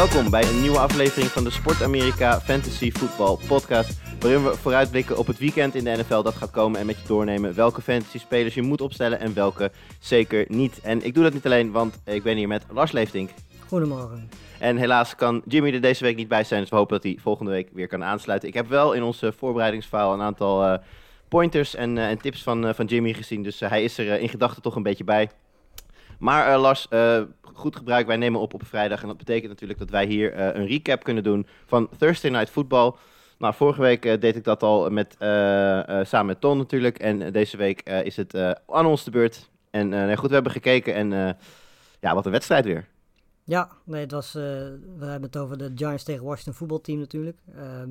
Welkom bij een nieuwe aflevering van de Sport Amerika Fantasy Football Podcast. Waarin we vooruitblikken op het weekend in de NFL dat gaat komen. En met je doornemen welke fantasy spelers je moet opstellen en welke zeker niet. En ik doe dat niet alleen, want ik ben hier met Lars Leeftink. Goedemorgen. En helaas kan Jimmy er deze week niet bij zijn. Dus we hopen dat hij volgende week weer kan aansluiten. Ik heb wel in onze voorbereidingsfile een aantal eh, pointers en, eh, en tips van, eh, van Jimmy gezien. Dus hij is er in gedachten toch een beetje bij. Maar eh, Lars, eh, goed gebruik. Wij nemen op op vrijdag. En dat betekent natuurlijk dat wij hier eh, een recap kunnen doen van Thursday Night Football. Nou, vorige week deed ik dat al met, samen met Ton natuurlijk. En deze week is het aan ons de beurt. En nee, goed, we hebben gekeken. En ja, wat een wedstrijd weer. Ja, nee, het was, we hebben het over de Giants tegen Washington voetbalteam natuurlijk.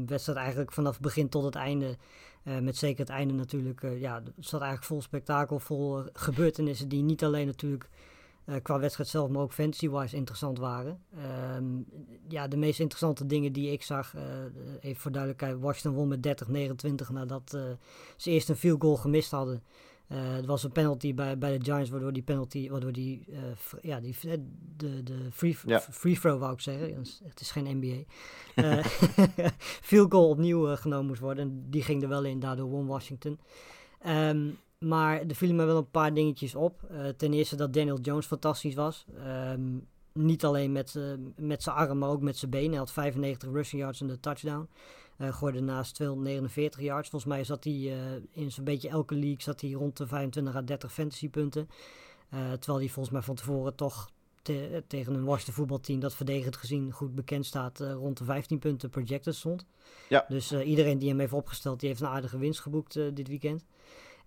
Wedstrijd eigenlijk vanaf begin tot het einde. met zeker het einde natuurlijk. ja, het zat eigenlijk vol spektakel, vol gebeurtenissen die niet alleen natuurlijk eh, qua wedstrijd zelf, maar ook fantasy-wise interessant waren. Ehm, ja, de meest interessante dingen die ik zag, eh, even voor duidelijkheid, Washington won met 30-29 nadat eh, ze eerst een field goal gemist hadden. Er was een penalty bij, bij de Giants, waardoor die penalty, waardoor die, ja, die, de, de free, Ja. free throw wou ik zeggen, Het is- het geen NBA, field goal opnieuw genomen moest worden. En die ging er wel in, daardoor won Washington. Ehm, maar er vielen me wel een paar dingetjes op. Eh, ten eerste dat Daniel Jones fantastisch was. Ehm, niet alleen met, eh, met zijn arm, maar ook met zijn benen. Hij had 95 rushing yards en de touchdown. Eh gooide naast 249 yards. Volgens mij zat hij in zo'n beetje elke league zat hij rond de 25 à 30 fantasy punten. Terwijl hij volgens mij van tevoren toch te- tegen een Washington voetbalteam dat verdedigend gezien goed bekend staat rond de 15 punten projected stond. Ja. Dus iedereen die hem heeft opgesteld, die heeft een aardige winst geboekt dit weekend.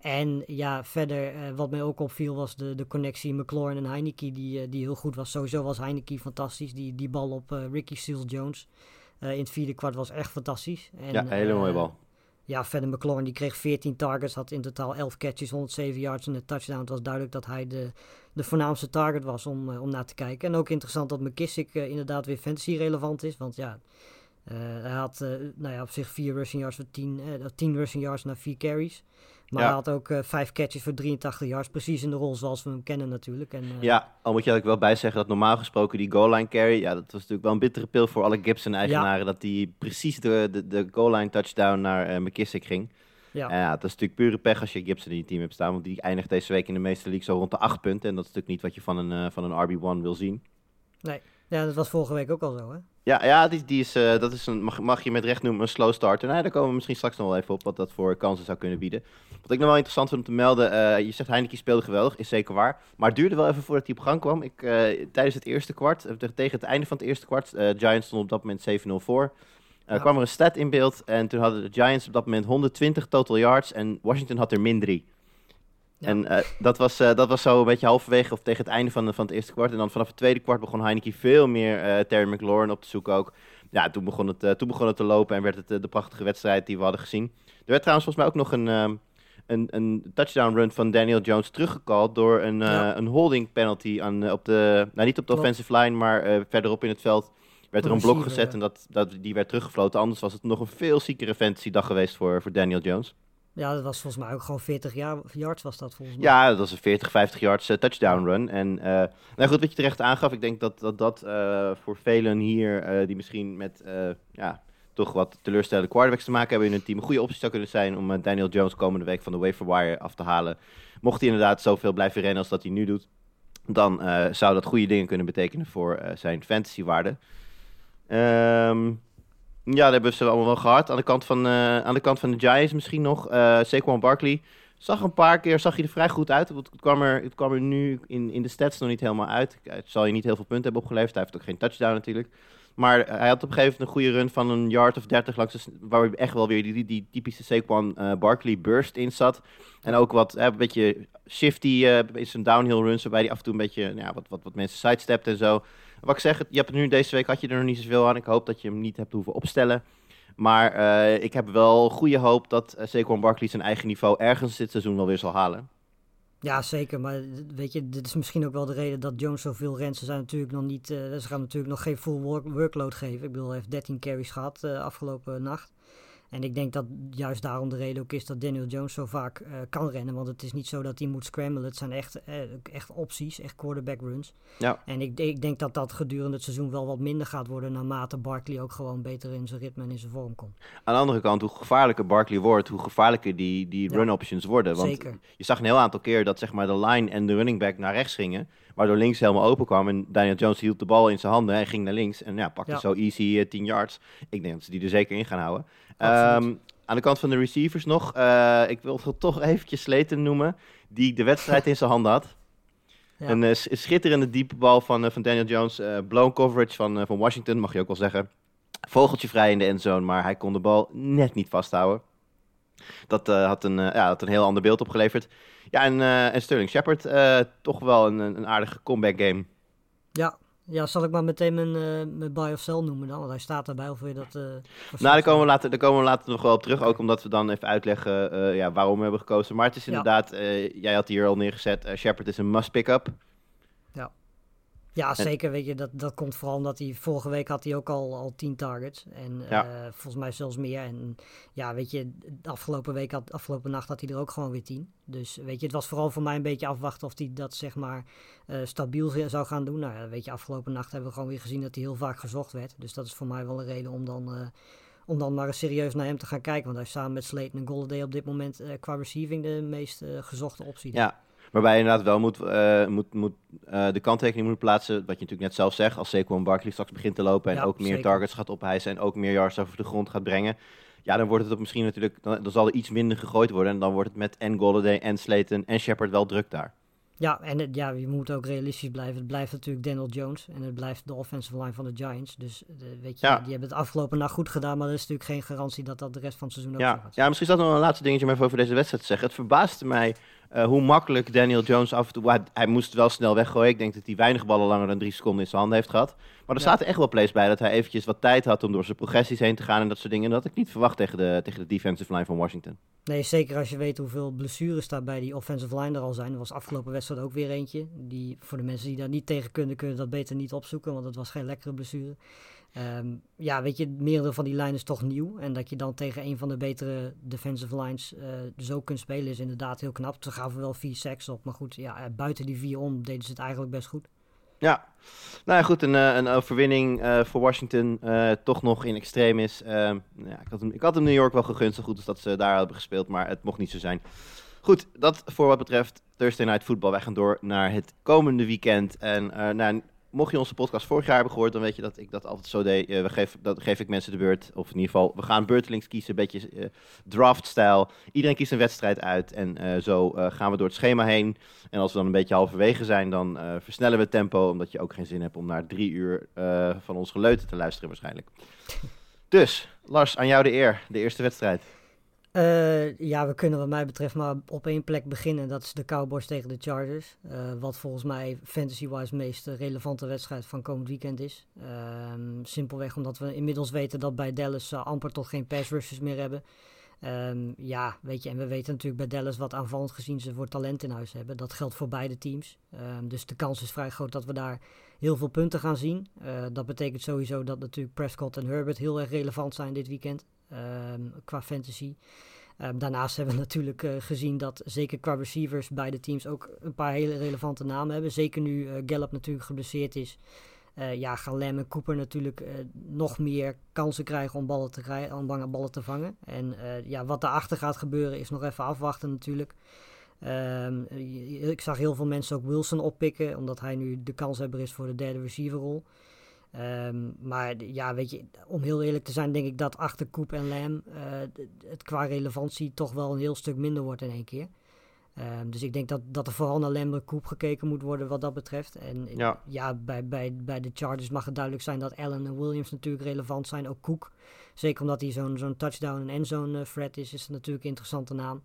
En ja, verder, eh, wat mij ook opviel was de, de connectie McLaurin en Heineke, die, eh, die heel goed was. Sowieso was Heineke fantastisch. Die, die bal op eh, Ricky Seals-Jones eh, in het vierde kwart was echt fantastisch. En, ja, een hele mooie bal. Ja, verder McLaurin die kreeg 14 targets, had in totaal 11 catches, 107 yards en een touchdown. Het was duidelijk dat hij de, de voornaamste target was om, om naar te kijken. En ook interessant dat McKissick inderdaad weer fantasy relevant is, want ja... hij had nou ja, op zich 4 rushing yards voor 10, eh 10 rushing yards naar 4 carries. Maar Ja. hij had ook eh 5 catches voor 83 yards. Precies in de rol zoals we hem kennen natuurlijk. En, eh, Ja, al moet je er ook wel bij zeggen dat normaal gesproken die goal line carry, ja, dat was natuurlijk wel een bittere pil voor alle Gibson-eigenaren, dat die precies de, de, de goal line touchdown naar eh, McKissick ging. ja. Ja, dat is natuurlijk pure pech als je Gibson in je team hebt staan, want die eindigt deze week in de meeste leagues zo rond de 8 punten. En dat is natuurlijk niet wat je van een, van een RB1 wil zien. ja, dat was vorige week ook al zo hè. Ja, ja die, die is, eh, dat is een, mag, mag je met recht noemen, een slow starter. Nou, daar komen we misschien straks nog wel even op, wat dat voor kansen zou kunnen bieden. Wat ik nog wel interessant vind om te melden, eh, je zegt Heineken speelde geweldig, is zeker waar. Maar het duurde wel even voordat hij op gang kwam. Ik, eh, tijdens het eerste kwart, tegen het einde van het eerste kwart, Giants stond op dat moment 7-0 voor. Er Ja. kwam er een stat in beeld en toen hadden de Giants op dat moment 120 total yards en Washington had er min 3. Ja. En eh, dat, was, eh, dat was zo een beetje halverwege of tegen het einde van, van het eerste kwart. En dan vanaf het tweede kwart begon Heineken veel meer eh, Terry McLaurin op te zoeken ook. Ja, toen begon het, toen begon het te lopen en werd het de prachtige wedstrijd die we hadden gezien. Er werd trouwens volgens mij ook nog een, een, een touchdown run van Daniel Jones teruggecalled door een, Ja. een holding penalty aan, op de, nou niet op de Klopt. offensive line, maar verderop in het veld werd er een blok gezet en dat, dat, die werd teruggefloten. Anders was het nog een veel ziekere fantasy dag geweest voor, voor Daniel Jones. Ja, dat was volgens mij ook gewoon 40 jaar, yards was dat volgens mij. Ja, dat was een 40, 50 yards eh, touchdown run. En eh, nou goed, wat je terecht aangaf, ik denk dat dat, dat eh, voor velen hier, die misschien met ja, toch wat teleurstellende quarterbacks te maken hebben in hun team, een goede optie zou kunnen zijn om Daniel Jones komende week van de waiver wire af te halen. Mocht hij inderdaad zoveel blijven rennen als dat hij nu doet, dan zou dat goede dingen kunnen betekenen voor zijn fantasywaarde. Ehm ja, dat hebben ze allemaal wel gehad. Aan de kant van, eh, aan de, kant van de Giants misschien nog. eh Saquon Barkley zag een paar keer zag hij er vrij goed uit. Het kwam er, het kwam er nu in, in de stats nog niet helemaal uit. Het zal je niet heel veel punten hebben opgeleverd. Hij heeft ook geen touchdown natuurlijk. Maar hij had op een gegeven moment een goede run van een yard of 30 langs de, waar echt wel weer die, die, typische Saquon eh, Barkley burst in zat. En ook wat, een beetje shifty eh, in zijn downhill runs, waarbij hij af en toe een beetje, nou ja, wat, wat, wat mensen sidestept en zo. Wat ik zeg, je hebt het nu deze week, had je er nog niet zoveel aan. Ik hoop dat je hem niet hebt hoeven opstellen. Maar eh, ik heb wel goede hoop dat uh, Saquon Barkley zijn eigen niveau ergens dit seizoen wel weer zal halen. Ja, zeker. Maar weet je, dit is misschien ook wel de reden dat Jones zoveel rent. Ze zijn natuurlijk nog niet, uh, ze gaan natuurlijk nog geen full work workload geven. Ik bedoel, hij heeft 13 carries gehad uh, afgelopen nacht. En ik denk dat juist daarom de reden ook is dat Daniel Jones zo vaak uh, kan rennen. Want het is niet zo dat hij moet scramblen. Het zijn echt, uh, echt opties, echt quarterback runs. Ja. En ik, ik, denk dat dat gedurende het seizoen wel wat minder gaat worden. Naarmate Barkley ook gewoon beter in zijn ritme en in zijn vorm komt. Aan de andere kant, hoe gevaarlijker Barkley wordt, hoe gevaarlijker die, die ja. run options worden. Want Zeker. je zag een heel aantal keer dat zeg maar, de line en de running back naar rechts gingen. Waardoor links helemaal open kwam. En Daniel Jones hield de bal in zijn handen en ging naar links. En ja, pakte Ja. zo easy uh, 10 yards. Ik denk dat ze die er zeker in gaan houden. Um, aan de kant van de receivers nog. Uh, ik wil het toch eventjes Sleten noemen. Die de wedstrijd in zijn handen had. Ja. Een uh, schitterende diepe bal van, uh, van Daniel Jones. Blown coverage van, van Washington, mag je ook wel zeggen. Vogeltje vrij in de endzone, maar hij kon de bal net niet vasthouden. Dat, had, een, ja, had een heel ander beeld opgeleverd. Ja, en, en Sterling Shepard, toch wel een, een aardige comeback game. Ja, ja, zal ik maar meteen mijn, uh, mijn buy of sell noemen dan? Want hij staat erbij, of wil je dat... Uh, nou, daar komen, we later, daar komen we later nog wel op terug. Ook omdat we dan even uitleggen uh, ja, waarom we hebben gekozen. Maar het is inderdaad, ja. jij had hier al neergezet, Shepard is een must pick-up. Ja. Ja, zeker. Weet je, dat, dat komt vooral omdat hij vorige week had hij ook al, al 10 targets. En ja. uh, volgens mij zelfs meer. En ja, weet je, de afgelopen week had, afgelopen nacht had hij er ook gewoon weer 10. Dus weet je, het was vooral voor mij een beetje afwachten of hij dat zeg maar uh, stabiel zou gaan doen. Nou ja, weet je, afgelopen nacht hebben we gewoon weer gezien dat hij heel vaak gezocht werd. Dus dat is voor mij wel een reden om dan, uh, om dan maar eens serieus naar hem te gaan kijken. Want hij is samen met Slayton en Golladay op dit moment qua receiving de meest gezochte optie. Ja, Waarbij je inderdaad wel moet, uh, moet, moet uh, de kanttekening moet plaatsen, wat je natuurlijk net zelf zegt, als Saquon Barkley straks begint te lopen en ja, ook meer zeker. targets gaat ophijzen en ook meer yards over de grond gaat brengen. Ja, dan wordt het op misschien natuurlijk, dan, dan zal er iets minder gegooid worden en dan wordt het met en Golladay en Slayton en Shepard wel druk daar. Ja, en het, ja, je moet ook realistisch blijven. Het blijft natuurlijk Daniel Jones en het blijft de offensive line van de Giants. Dus de, weet je, Ja. die hebben het afgelopen nacht goed gedaan, maar er is natuurlijk geen garantie dat dat de rest van het seizoen ook Ja, gaat. ja, misschien is dat nog een laatste dingetje om even over deze wedstrijd te zeggen. Het verbaasde mij eh, hoe makkelijk Daniel Jones af en toe... Hij, hij moest wel snel weggooien. Ik denk dat hij weinig ballen langer dan drie seconden in zijn handen heeft gehad. Maar er Ja. zaten echt wel plays bij dat hij eventjes wat tijd had om door zijn progressies heen te gaan en dat soort dingen. En dat had ik niet verwacht tegen de, tegen de defensive line van Washington. Nee, zeker als je weet hoeveel blessures daar bij die offensive line er al zijn. Er was afgelopen wedstrijd ook weer eentje. Die, voor de mensen die daar niet tegen kunnen, kunnen dat beter niet opzoeken, want het was geen lekkere blessure. Ehm, ja, weet je, meerdere van die lijnen is toch nieuw. En dat je dan tegen een van de betere defensive lines eh, zo kunt spelen is inderdaad heel knap. Ze gaven wel vier sacks op, maar goed, ja, eh, buiten die vier om deden ze het eigenlijk best goed. Ja, nou ja, goed, een, eh, een overwinning voor Washington toch nog in extremis. Ehm, ja, ik, had hem, ik had hem New York wel gegund, zo goed als dat ze daar hebben gespeeld, maar het mocht niet zo zijn. Goed, dat voor wat betreft Thursday Night Football. Wij gaan door naar het komende weekend. En nou, mocht je onze podcast vorig jaar hebben gehoord, dan weet je dat ik dat altijd zo deed. Eh, we geef, dat geef ik mensen de beurt, of in ieder geval, we gaan beurtelings kiezen, een beetje eh, draft-stijl. Iedereen kiest een wedstrijd uit en eh, zo gaan we door het schema heen. En als we dan een beetje halverwege zijn, dan versnellen we het tempo, omdat je ook geen zin hebt om naar drie uur van ons geleuten te luisteren waarschijnlijk. Dus, Lars, aan jou de eer, de eerste wedstrijd. Eh, ja, we kunnen wat mij betreft maar op één plek beginnen. Dat is de Cowboys tegen de Chargers. Eh, wat volgens mij fantasy-wise meest eh, relevante wedstrijd van komend weekend is. Ehm, simpelweg omdat we inmiddels weten dat bij Dallas eh, amper tot geen pass rushers meer hebben. Ehm, ja, weet je, en we weten natuurlijk bij Dallas wat aanvallend gezien ze voor talent in huis hebben. Dat geldt voor beide teams. Ehm, dus de kans is vrij groot dat we daar heel veel punten gaan zien. Dat betekent sowieso dat natuurlijk Prescott en Herbert heel erg relevant zijn dit weekend. Ehm, qua fantasy. Ehm, daarnaast hebben we natuurlijk eh, gezien dat zeker qua receivers beide teams ook een paar hele relevante namen hebben. Zeker nu eh, Gallup natuurlijk geblesseerd is. Eh, ja, gaan Lam en Cooper natuurlijk nog meer kansen krijgen om ballen te, krijgen, om ballen te vangen. En ja, wat daarachter gaat gebeuren is nog even afwachten natuurlijk. Ehm, ik zag heel veel mensen ook Wilson oppikken, omdat hij nu de kanshebber is voor de derde receiverrol. Ehm, maar ja, weet je, om heel eerlijk te zijn, denk ik dat achter Koep en Lam eh, het qua relevantie toch wel een heel stuk minder wordt in één keer. Ehm, dus ik denk dat, dat er vooral naar Lambert Coop gekeken moet worden wat dat betreft. En eh, Ja. ja, bij, bij, bij de Chargers mag het duidelijk zijn dat Allen en Williams natuurlijk relevant zijn. Ook Cook. Zeker omdat hij zo'n zo'n touchdown en endzone uh, threat is, is het natuurlijk een interessante naam.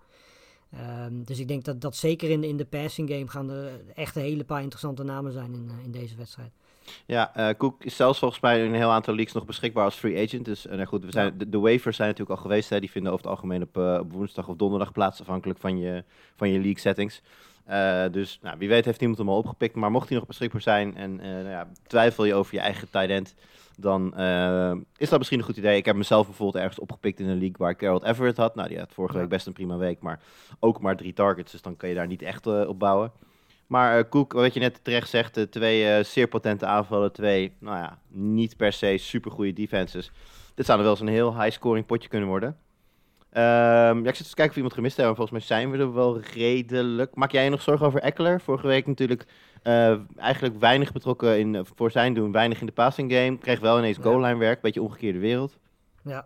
Ehm, dus ik denk dat, dat zeker in, in de passing game gaan er echt een hele paar interessante namen zijn in, uh, in deze wedstrijd. Ja, uh, Cook is zelfs volgens mij in een heel aantal leagues nog beschikbaar als free agent. Dus uh, nou goed, we zijn, de, de waivers zijn natuurlijk al geweest. Hè. Die vinden over het algemeen op, uh, op woensdag of donderdag plaats, afhankelijk van je, van je league settings. Dus nou, wie weet heeft iemand hem al opgepikt. Maar mocht hij nog beschikbaar zijn en nou ja, twijfel je over je eigen tight end, dan is dat misschien een goed idee. Ik heb mezelf bijvoorbeeld ergens opgepikt in een league waar Gerald Everett had. Nou, die had vorige week best een prima week, maar ook maar drie targets. Dus dan kan je daar niet echt op bouwen. Maar uh, Koek, wat je net terecht zegt, de twee uh, zeer potente aanvallen, twee, nou ja, niet per se super goede defenses. Dit zou wel eens een heel high-scoring potje kunnen worden. Um, ja, ik zit eens te kijken of iemand gemist heeft. Volgens mij zijn we er wel redelijk. Maak jij je nog zorgen over Eckler? Vorige week natuurlijk uh, eigenlijk weinig betrokken in, voor zijn doen, weinig in de passing game. Kreeg wel ineens goal line werk, beetje omgekeerde wereld. Ja.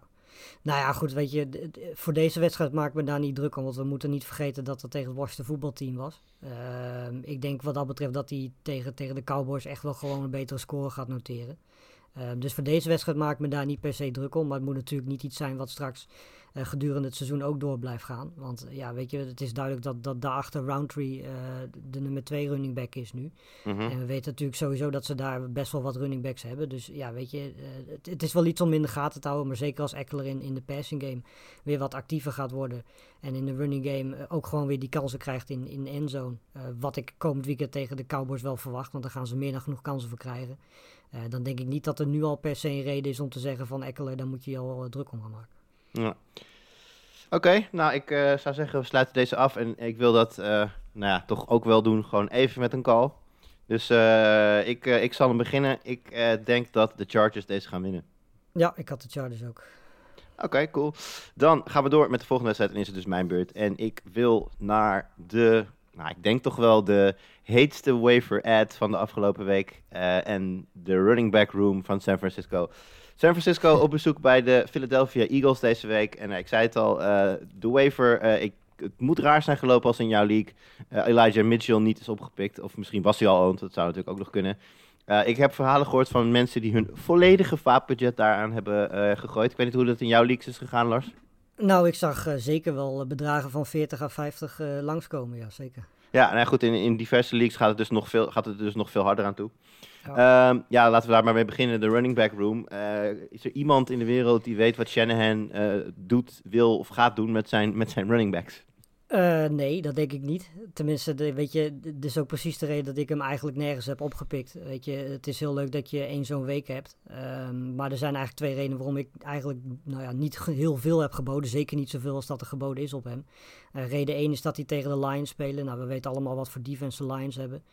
Nou ja, goed, weet je, voor deze wedstrijd maak ik me daar niet druk om, want we moeten niet vergeten dat dat tegen het Washington voetbalteam was. Uh, ik denk wat dat betreft dat hij tegen, tegen de Cowboys echt wel gewoon een betere score gaat noteren. Uh, dus voor deze wedstrijd maak ik me daar niet per se druk om, maar het moet natuurlijk niet iets zijn wat straks gedurende het seizoen ook door blijft gaan. Want ja, weet je, het is duidelijk dat, dat daarachter Roundtree de nummer 2 running back is nu. Mhm. Mm -hmm. En we weten natuurlijk sowieso dat ze daar best wel wat running backs hebben. Dus ja, weet je, het, het, is wel iets om in de gaten te houden. Maar zeker als Eckler in, in de passing game weer wat actiever gaat worden. En in de running game ook gewoon weer die kansen krijgt in, in de endzone. Wat ik komend weekend tegen de Cowboys wel verwacht. Want daar gaan ze meer dan genoeg kansen voor krijgen. Uh, dan denk ik niet dat er nu al per se een reden is om te zeggen van Eckler, daar moet je je al druk om gaan maken. Ja. Oké, okay, nou ik uh, zou zeggen we sluiten deze af en ik wil dat uh, nou ja, toch ook wel doen, gewoon even met een call. Dus uh, ik, ik zal hem beginnen. Ik denk dat de Chargers deze gaan winnen. Ja, ik had de Chargers ook. Oké, okay, cool. Dan gaan we door met de volgende wedstrijd en is het dus mijn beurt. En ik wil naar de, nou ik denk toch wel de heetste waiver ad van de afgelopen week. en de running back room van San Francisco. San Francisco op bezoek bij de Philadelphia Eagles deze week. En uh, ik zei het al, uh, de waiver, uh, ik, het moet raar zijn gelopen als in jouw league Elijah Mitchell niet is opgepikt. Of misschien was hij al owned, dat zou natuurlijk ook nog kunnen. ik heb verhalen gehoord van mensen die hun volledige vaatbudget daaraan hebben gegooid. Ik weet niet hoe dat in jouw leagues is gegaan, Lars. Nou, ik zag zeker wel bedragen van 40 à 50 langskomen, ja zeker. Ja, nou goed, in, in diverse leagues gaat het, dus nog veel, gaat het dus nog veel harder aan toe. Ja. Um, ja, laten we daar maar mee beginnen. De running back room. Uh, is er iemand in de wereld die weet wat Shanahan uh, doet, wil of gaat doen met zijn, met zijn running backs? Uh, nee, dat denk ik niet. Tenminste, weet je, dit is ook precies de reden dat ik hem eigenlijk nergens heb opgepikt. Weet je, het is heel leuk dat je één zo'n week hebt. Um, maar er zijn eigenlijk twee redenen waarom ik eigenlijk nou ja, niet heel veel heb geboden. Zeker niet zoveel als dat er geboden is op hem. Uh, reden één is dat hij tegen de Lions spelen. Nou, we weten allemaal wat voor defense de Lions hebben.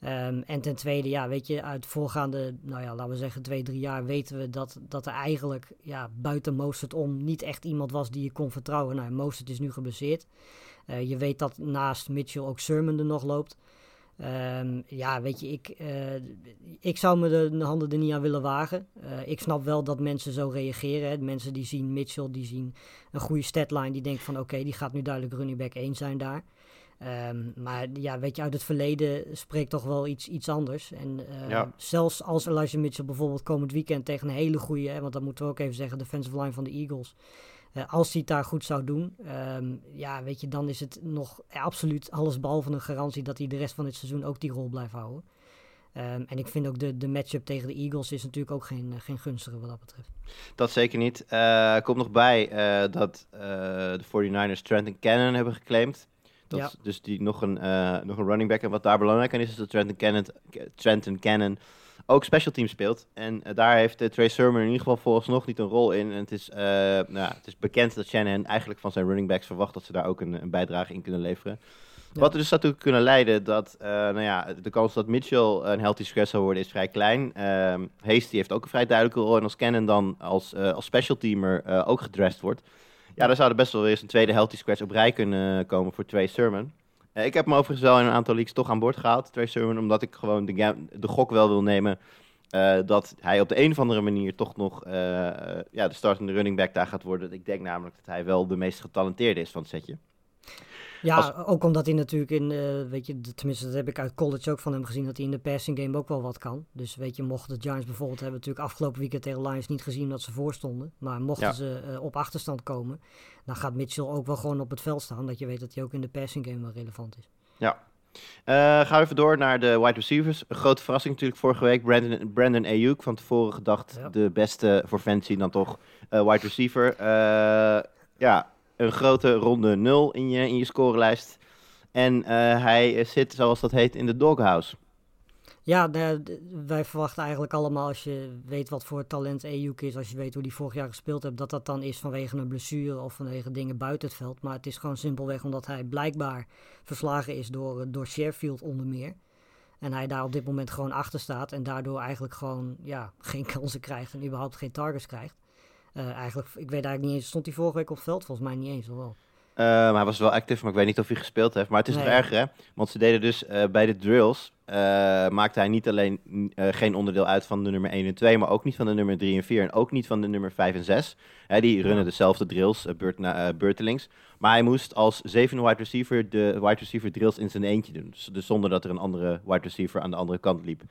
Um, en ten tweede, ja, weet je, uit voorgaande, nou ja, laten we zeggen twee, drie jaar weten we dat, dat er eigenlijk ja, buiten Mostert om niet echt iemand was die je kon vertrouwen. Nou, Mostert is nu geblesseerd. Uh, je weet dat naast Mitchell ook Sermon er nog loopt. Um, ja, weet je, ik, uh, ik zou me de, de, handen er niet aan willen wagen. Uh, ik snap wel dat mensen zo reageren. Hè. Mensen die zien Mitchell, die zien een goede statline, die denken van oké, okay, die gaat nu duidelijk running back 1 zijn daar. Um, maar ja, weet je, uit het verleden spreekt toch wel iets, iets anders. En uh, Ja. zelfs als Elijah Mitchell bijvoorbeeld komend weekend tegen een hele goede, hè, want dat moeten we ook even zeggen, defensive line van de Eagles. Uh, als hij het daar goed zou doen, um, ja, weet je, dan is het nog absoluut alles behalve een garantie dat hij de rest van het seizoen ook die rol blijft houden. Um, en ik vind ook de, de matchup tegen de Eagles is natuurlijk ook geen, uh, geen gunstige wat dat betreft. Dat zeker niet. Uh, komt nog bij uh, dat de 49ers Trenton Cannon hebben geclaimd. Dat Ja. Dus die nog een, eh, nog een running back. En wat daar belangrijk aan is, is dat Trenton Cannon, Trenton Cannon ook special team speelt. En eh, daar heeft uh, Trey Sermon in ieder geval vooralsnog niet een rol in. En het is, eh, nou, ja, het is bekend dat Shanahan eigenlijk van zijn running backs verwacht dat ze daar ook een, een bijdrage in kunnen leveren. Ja. Wat er dus natuurlijk kunnen leiden dat, eh, nou ja, de kans dat Mitchell een healthy scratch zou worden is vrij klein. Ehm Hasty heeft ook een vrij duidelijke rol. En als Cannon dan als, eh, als special teamer eh, ook gedressed wordt, ja, dan zou er best wel weer eens een tweede healthy scratch op rij kunnen komen voor Trey Sermon. Eh, ik heb hem overigens wel in een aantal leagues toch aan boord gehaald, Trey Sermon, omdat ik gewoon de, de gok wel wil nemen eh, dat hij op de een of andere manier toch nog eh, ja, de startende running back daar gaat worden. Ik denk namelijk dat hij wel de meest getalenteerde is van het setje. Ja, Als- ook omdat hij natuurlijk in, eh, weet je, tenminste dat heb ik uit college ook van hem gezien, dat hij in de passing game ook wel wat kan. Dus weet je, mochten de Giants bijvoorbeeld, hebben natuurlijk afgelopen weekend tegen Lions niet gezien dat ze voorstonden. Maar mochten Ja. ze eh, op achterstand komen, dan gaat Mitchell ook wel gewoon op het veld staan, dat je weet dat hij ook in de passing game wel relevant is. Ja. Eh, gaan we even door naar de wide receivers. Een grote verrassing natuurlijk vorige week. Brandon, Brandon Ayuk, van tevoren gedacht Ja. de beste voor fantasy dan toch wide receiver. Ja, een grote ronde 0 in je, in je scorelijst. En eh, hij zit, zoals dat heet, in de doghouse. Ja, wij verwachten eigenlijk allemaal, als je weet wat voor talent Ayuk is, als je weet hoe die vorig jaar gespeeld heeft, dat dat dan is vanwege een blessure of vanwege dingen buiten het veld. Maar het is gewoon simpelweg omdat hij blijkbaar verslagen is door, eh, door Sheffield onder meer. En hij daar op dit moment gewoon achter staat en daardoor eigenlijk gewoon ja, geen kansen krijgt en überhaupt geen targets krijgt. Eh, eigenlijk, ik weet eigenlijk niet eens, stond hij vorige week op het veld? Volgens mij niet eens, of wel? Maar hij was wel actief, maar ik weet niet of hij gespeeld heeft. Maar het is nog erger, hè? Want ze deden dus eh, bij de drills... eh, maakte hij niet alleen geen onderdeel uit van de nummer 1 en 2... maar ook niet van de nummer 3 en 4 en ook niet van de nummer 5 en 6. Hè, die runnen dezelfde drills, beurt na, beurtelings. Maar hij moest als zevende wide receiver de wide receiver drills in zijn eentje doen. Dus, dus zonder dat er een andere wide receiver aan de andere kant liep.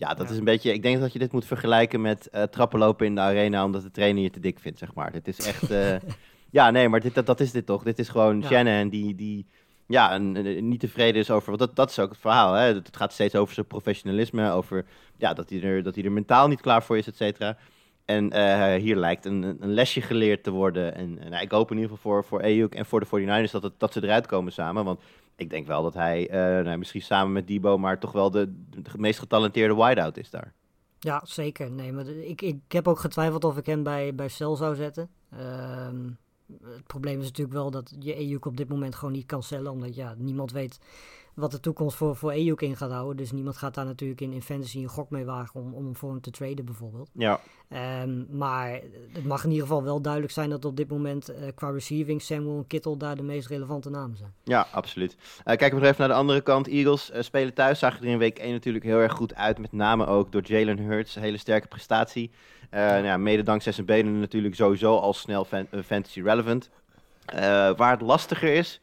Ja, dat Ja. is een beetje... Ik denk dat je dit moet vergelijken met eh, trappen lopen in de arena... omdat de trainer je te dik vindt, zeg maar. Dit is echt... eh, ja, nee, maar dit, dat, dat is dit toch? Dit is gewoon Ja. Shanahan die, die ja, een, een- niet tevreden is over... Want dat, dat is ook het verhaal, hè? Het gaat steeds over zijn professionalisme, over ja, dat, hij er, dat hij er mentaal niet klaar voor is, et cetera. En eh, hier lijkt een, een een lesje geleerd te worden. En, en ik hoop in ieder geval voor, voor Ayuk en voor de 49ers dat, het, dat ze eruit komen samen. Want ik denk wel dat hij, eh, nou, misschien samen met Debo, maar toch wel de, meest getalenteerde wideout is daar. Ja, zeker. Nee, maar ik, ik heb ook getwijfeld of ik hem bij, bij Cel zou zetten. Ehm, het probleem is natuurlijk wel dat je op dit moment gewoon niet kan cellen. Omdat ja, niemand weet wat de toekomst voor, voor Ayuk in gaat houden. Dus niemand gaat daar natuurlijk in, in fantasy een gok mee wagen om, om hem voor hem te traden bijvoorbeeld. Ja, Ehm, maar het mag in ieder geval wel duidelijk zijn dat op dit moment eh, qua receiving Samuel en Kittle daar de meest relevante namen zijn. Ja, absoluut. Eh, kijken we nog even naar de andere kant. Eagles eh, spelen thuis. Zagen er in week 1 natuurlijk heel erg goed uit. Met name ook door Jalen Hurts. Een hele sterke prestatie. Nou ja, mede dankzij zijn benen natuurlijk sowieso al snel fan- fantasy relevant. Waar het lastiger is,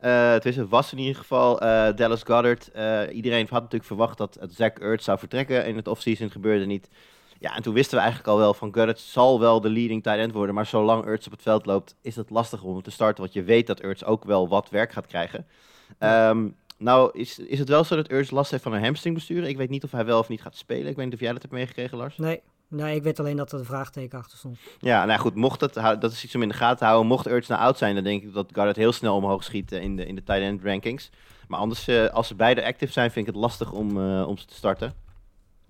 eh, het, is, was in ieder geval eh, Dallas Goddard. Eh, iedereen had natuurlijk verwacht dat Zach Ertz zou vertrekken in het offseason. gebeurde niet. Ja, en toen wisten we eigenlijk al wel van Goddard zal wel de leading tight end worden. Maar zolang Ertz op het veld loopt, is het lastig om hem te starten. Want je weet dat Ertz ook wel wat werk gaat krijgen. Ehm, nou, is, is het wel zo dat Ertz last heeft van een hamstringbestuur? Ik weet niet of hij wel of niet gaat spelen. Ik weet niet of jij dat hebt meegekregen, Lars. Nee, nee ik weet alleen dat er een vraagteken achter stond. Ja, nou goed, mocht het, hou- dat is iets om in de gaten te houden. Mocht Ertz nou oud zijn, dan denk ik dat Goddard heel snel omhoog schiet eh, in de, in de tight end rankings. Maar anders, eh, als ze beide active zijn, vind ik het lastig om, eh, om ze te starten.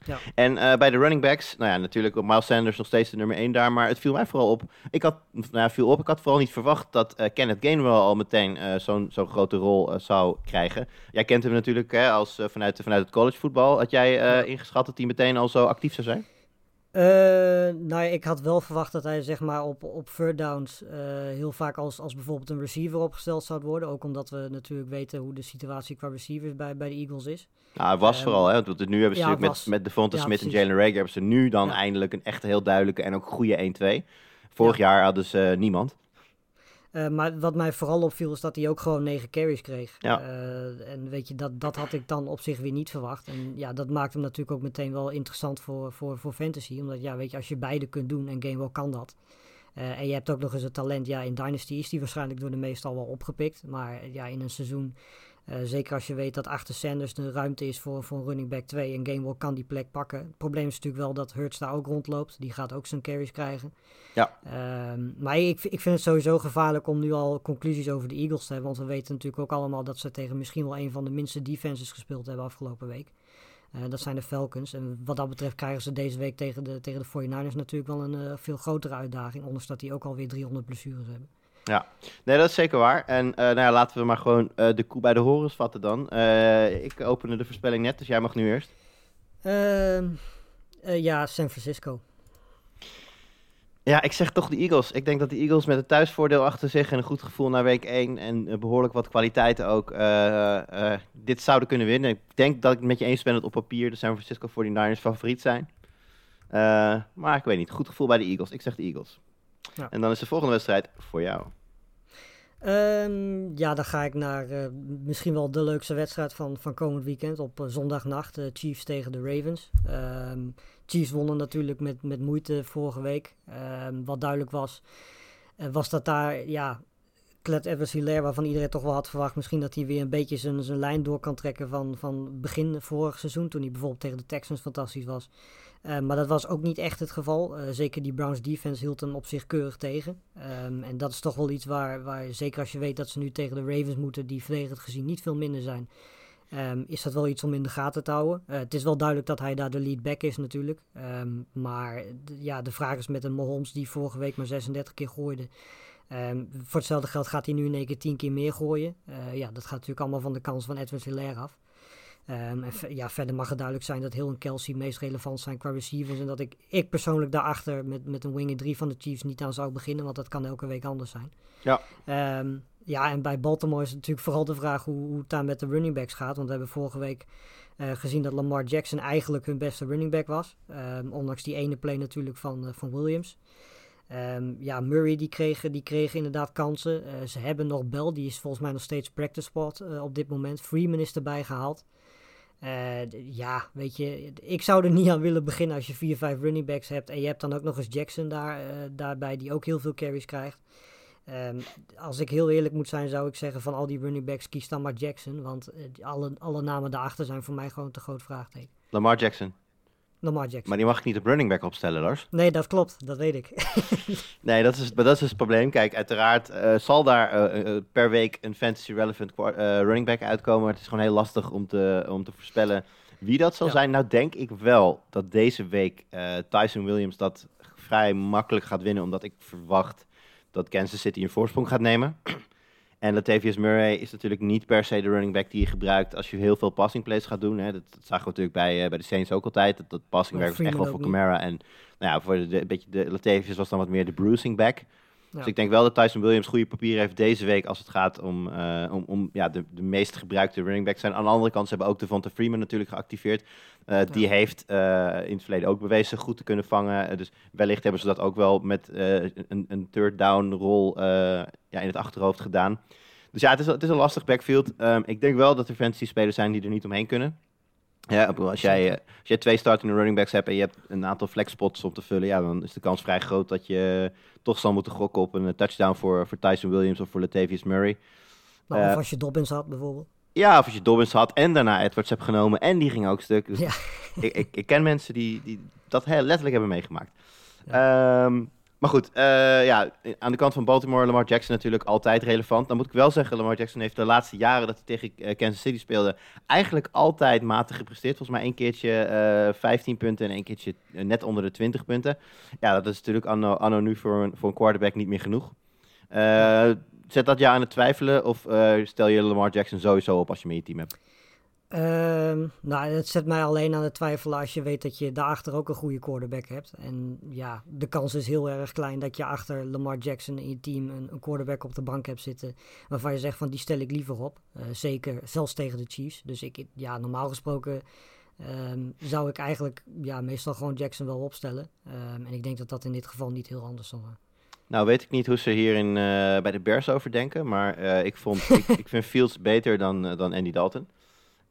Ja. En bij de running backs, nou ja, natuurlijk op Miles Sanders nog steeds de nummer 1 daar. Maar het viel mij vooral op. Ik had, nou ja, viel op, ik had vooral niet verwacht dat eh, Kenneth Gainwell al meteen zo'n zo'n grote rol zou krijgen. Jij kent hem natuurlijk hè, als, vanuit, vanuit het collegevoetbal. Had jij ingeschat dat hij meteen al zo actief zou zijn? Eh, nou, ja, ik had wel verwacht dat hij zeg maar op, op third downs eh, heel vaak als, als bijvoorbeeld een receiver opgesteld zou worden. Ook omdat we natuurlijk weten hoe de situatie qua receivers bij, bij de Eagles is. Nou, hij was Ehm, vooral, hè. Want nu hebben ze ja, natuurlijk met, met Devonta Ja, Smith en. Jalen Rager... hebben ze nu dan Ja. eindelijk een echt heel duidelijke en ook goede 1-2. Vorig jaar hadden ze eh, niemand. Eh, maar wat mij vooral opviel is dat hij ook gewoon negen carries kreeg. Ja. Eh, en weet je, dat, dat had ik dan op zich weer niet verwacht. En ja, dat maakt hem natuurlijk ook meteen wel interessant voor, voor, voor fantasy. Omdat ja, weet je, als je beide kunt doen en Gamewell kan dat. Eh, en je hebt ook nog eens het talent, ja, in Dynasty is die waarschijnlijk door de meestal wel opgepikt. Maar ja, in een seizoen, eh, zeker als je weet dat achter Sanders de ruimte is voor, voor een running back 2 en Gamewell kan die plek pakken. Het probleem is natuurlijk wel dat Hurts daar ook rondloopt. Die gaat ook zijn carries krijgen. Ja. Ehm, maar ik, ik vind het sowieso gevaarlijk om nu al conclusies over de Eagles te hebben. Want we weten natuurlijk ook allemaal dat ze tegen misschien wel een van de minste defenses gespeeld hebben afgelopen week. Eh, dat zijn de Falcons. En wat dat betreft krijgen ze deze week tegen de, tegen de 49ers natuurlijk wel een eh, veel grotere uitdaging. Ondanks dat die ook alweer 300 blessures hebben. Nee, dat is zeker waar. En eh, nou ja, laten we maar gewoon eh, de koe bij de horens vatten dan. Eh, ik opende de voorspelling net, dus jij mag nu eerst. Ehm, eh, ja, San Francisco. Ja, ik zeg toch de Eagles. Ik denk dat de Eagles met een thuisvoordeel achter zich en een goed gevoel naar week 1 en eh, behoorlijk wat kwaliteiten ook dit zouden kunnen winnen. Ik denk dat ik het met je eens ben dat op papier de San Francisco 49ers favoriet zijn. Maar ik weet niet, goed gevoel bij de Eagles. Ik zeg de Eagles. Ja. En dan is de volgende wedstrijd voor jou. Ehm, ja, dan ga ik naar eh, misschien wel de leukste wedstrijd van, van komend weekend op eh, zondagnacht. eh, Chiefs tegen de Ravens. Ehm, Chiefs wonnen natuurlijk met, met moeite vorige week. Ehm, wat duidelijk was, was dat daar, ja, Clet Evans Hilaire, waarvan iedereen toch wel had verwacht, misschien dat hij weer een beetje zijn, zijn lijn door kan trekken van, van begin vorig seizoen, toen hij bijvoorbeeld tegen de Texans fantastisch was. Eh, maar dat was ook niet echt het geval. Eh, zeker die Browns defense hield hem op zich keurig tegen. Ehm, en dat is toch wel iets waar, waar, zeker als je weet dat ze nu tegen de Ravens moeten, die verdedigend gezien niet veel minder zijn, ehm, is dat wel iets om in de gaten te houden. Eh, het is wel duidelijk dat hij daar de lead back is natuurlijk. Ehm, maar ja, de vraag is met een Mahomes die vorige week maar 36 keer gooide. Ehm, voor hetzelfde geld gaat hij nu in één keer 10 keer meer gooien. Eh, ja, dat gaat natuurlijk allemaal van de kans van Edwin Hilaire af. Ehm, en ja, verder mag het duidelijk zijn dat Hill en Kelsey meest relevant zijn qua receivers. En dat ik, ik persoonlijk daarachter met, met een winger 3 van de Chiefs niet aan zou beginnen. Want dat kan elke week anders zijn. Ja. Ehm, ja, en bij Baltimore is het natuurlijk vooral de vraag hoe, hoe het daar met de running backs gaat. Want we hebben vorige week eh, gezien dat Lamar Jackson eigenlijk hun beste running back was. Ondanks die ene play natuurlijk van, eh, van Williams. Ehm, ja, Murray die kreeg, die kreeg inderdaad kansen. Eh, ze hebben nog Bell, die is volgens mij nog steeds practice spot eh, op dit moment. Freeman is erbij gehaald. Eh, ja, weet je, ik zou er niet aan willen beginnen als je 4, 5 running backs hebt. En je hebt dan ook nog eens Jackson daar, daarbij, die ook heel veel carries krijgt. Ehm, als ik heel eerlijk moet zijn, zou ik zeggen van al die running backs, kies dan maar Jackson. Want alle, alle namen daarachter zijn voor mij gewoon te groot vraagteken. Lamar Jackson. Lamar Jackson. Maar die mag ik niet op running back opstellen, Lars. Nee, dat klopt, dat weet ik. Nee, dat is, maar dat is dus het probleem. Kijk, uiteraard eh, zal daar eh, eh, per week een fantasy relevant running back uitkomen. Maar het is gewoon heel lastig om te, om te voorspellen wie dat zal Ja. zijn. Nou denk ik wel dat deze week Tyson Williams dat vrij makkelijk gaat winnen. Omdat ik verwacht dat Kansas City een voorsprong gaat nemen. En Latavius Murray is natuurlijk niet per se de running back die je gebruikt als je heel veel passing plays gaat doen. Hè. Dat, dat zagen we natuurlijk bij, eh, bij de Saints ook altijd. Dat, dat passing Maar werk was echt wel voor Camara. En nou ja, voor de, de- een beetje de Latavius was dan wat meer de bruising back. Ja. Dus ik denk wel dat Tyson Williams goede papieren heeft deze week als het gaat om, eh, om, om ja, de, de meest gebruikte running backs zijn. Aan de andere kant ze hebben ook Devonta Freeman natuurlijk geactiveerd. Eh, Die heeft eh, in het verleden ook bewezen goed te kunnen vangen. Dus wellicht hebben ze dat ook wel met een, een third down rol ja, in het achterhoofd gedaan. Dus ja, het is, het is een lastig backfield. Ehm, ik denk wel dat er fantasy spelers zijn die er niet omheen kunnen. Ja, als jij, eh, als jij twee startende running backs hebt en je hebt een aantal flex spots om te vullen, ja, dan is de kans vrij groot dat je toch zal moeten gokken op een eh, touchdown voor, voor Tyson Williams of voor Latavius Murray. Eh, of als je Dobbins had bijvoorbeeld. Ja, of als je Dobbins had en daarna Edwards hebt genomen en die ging ook stuk. Dus Ja. ik, ik, ik ken mensen die, die dat heel letterlijk hebben meegemaakt. Ehm, maar goed, eh, ja, aan de kant van Baltimore, Lamar Jackson natuurlijk altijd relevant. Dan moet ik wel zeggen, Lamar Jackson heeft de laatste jaren dat hij tegen eh, Kansas City speelde, eigenlijk altijd matig gepresteerd. Volgens mij één keertje eh 15 punten en één keertje net onder de 20 punten. Ja, dat is natuurlijk anno, nu voor een, voor een quarterback niet meer genoeg. Zet dat je aan het twijfelen of stel je Lamar Jackson sowieso op als je in je team hebt? Ehm, nou, het zet mij alleen aan het twijfelen als je weet dat je daarachter ook een goede quarterback hebt. En ja, de kans is heel erg klein dat je achter Lamar Jackson in je team een, een quarterback op de bank hebt zitten. Waarvan je zegt van die stel ik liever op. Eh, zeker, zelfs tegen de Chiefs. Dus ik, ja, normaal gesproken ehm, zou ik eigenlijk ja, meestal gewoon Jackson wel opstellen. Ehm, en ik denk dat dat in dit geval niet heel anders zal zijn. Nou, weet ik niet hoe ze hier in, eh, bij de Bears over denken, maar eh, ik, vond, ik, ik vind Fields beter dan, dan Andy Dalton.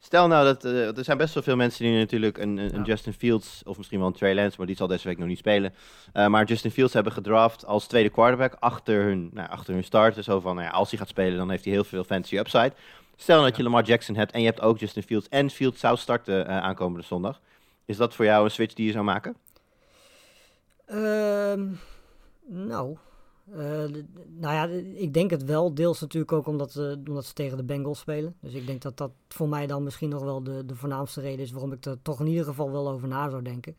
Stel nou dat eh, er zijn best wel veel mensen die natuurlijk een, een, Ja. Justin Fields of misschien wel een Trey Lance, maar die zal deze week nog niet spelen. eh, maar Justin Fields hebben gedraft als tweede quarterback achter hun, nou, achter hun starter. Zo van, nou ja, als hij gaat spelen, dan heeft hij heel veel fantasy upside. Stel nou dat je Lamar Jackson hebt en je hebt ook Justin Fields en Fields zou starten eh, aankomende zondag. Is dat voor jou een switch die je zou maken? Ehm, nou, eh, nou ja, ik denk het wel. Deels natuurlijk ook omdat, ze omdat ze tegen de Bengals spelen. Dus ik denk dat dat voor mij dan misschien nog wel de, de voornaamste reden is waarom ik er toch in ieder geval wel over na zou denken.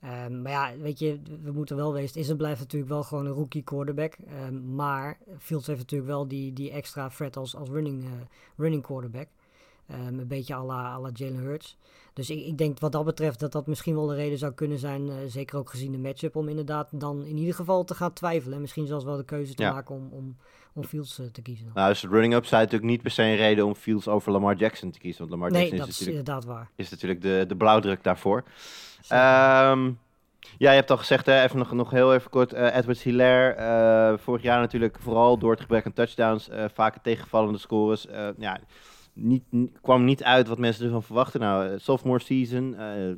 Ehm, maar ja, weet je, we moeten wel wezen. Het is en blijft natuurlijk wel gewoon een rookie quarterback. Ehm, maar Fields heeft natuurlijk wel die, die extra threat als, als running, eh, running quarterback. Ehm, een beetje à la, à la Jalen Hurts. Dus ik, ik denk wat dat betreft dat dat misschien wel de reden zou kunnen zijn. eh, zeker ook gezien de matchup. Om inderdaad dan in ieder geval te gaan twijfelen. En misschien zelfs wel de keuze te Ja. maken om, om, om Fields eh, te kiezen. dan. Nou, is de running upside natuurlijk niet per se een reden om Fields over Lamar Jackson te kiezen. Want Lamar nee, Jackson dat is is natuurlijk inderdaad waar. is natuurlijk de, de blauwdruk daarvoor. Ehm, Ja, je hebt al gezegd, hè, even nog, nog heel even kort. eh, Edward Hilaire, vorig jaar natuurlijk vooral door het gebrek aan touchdowns, vaker tegenvallende scores. ja, niet, kwam niet uit wat mensen ervan verwachten. Nou, eh, sophomore season, eh,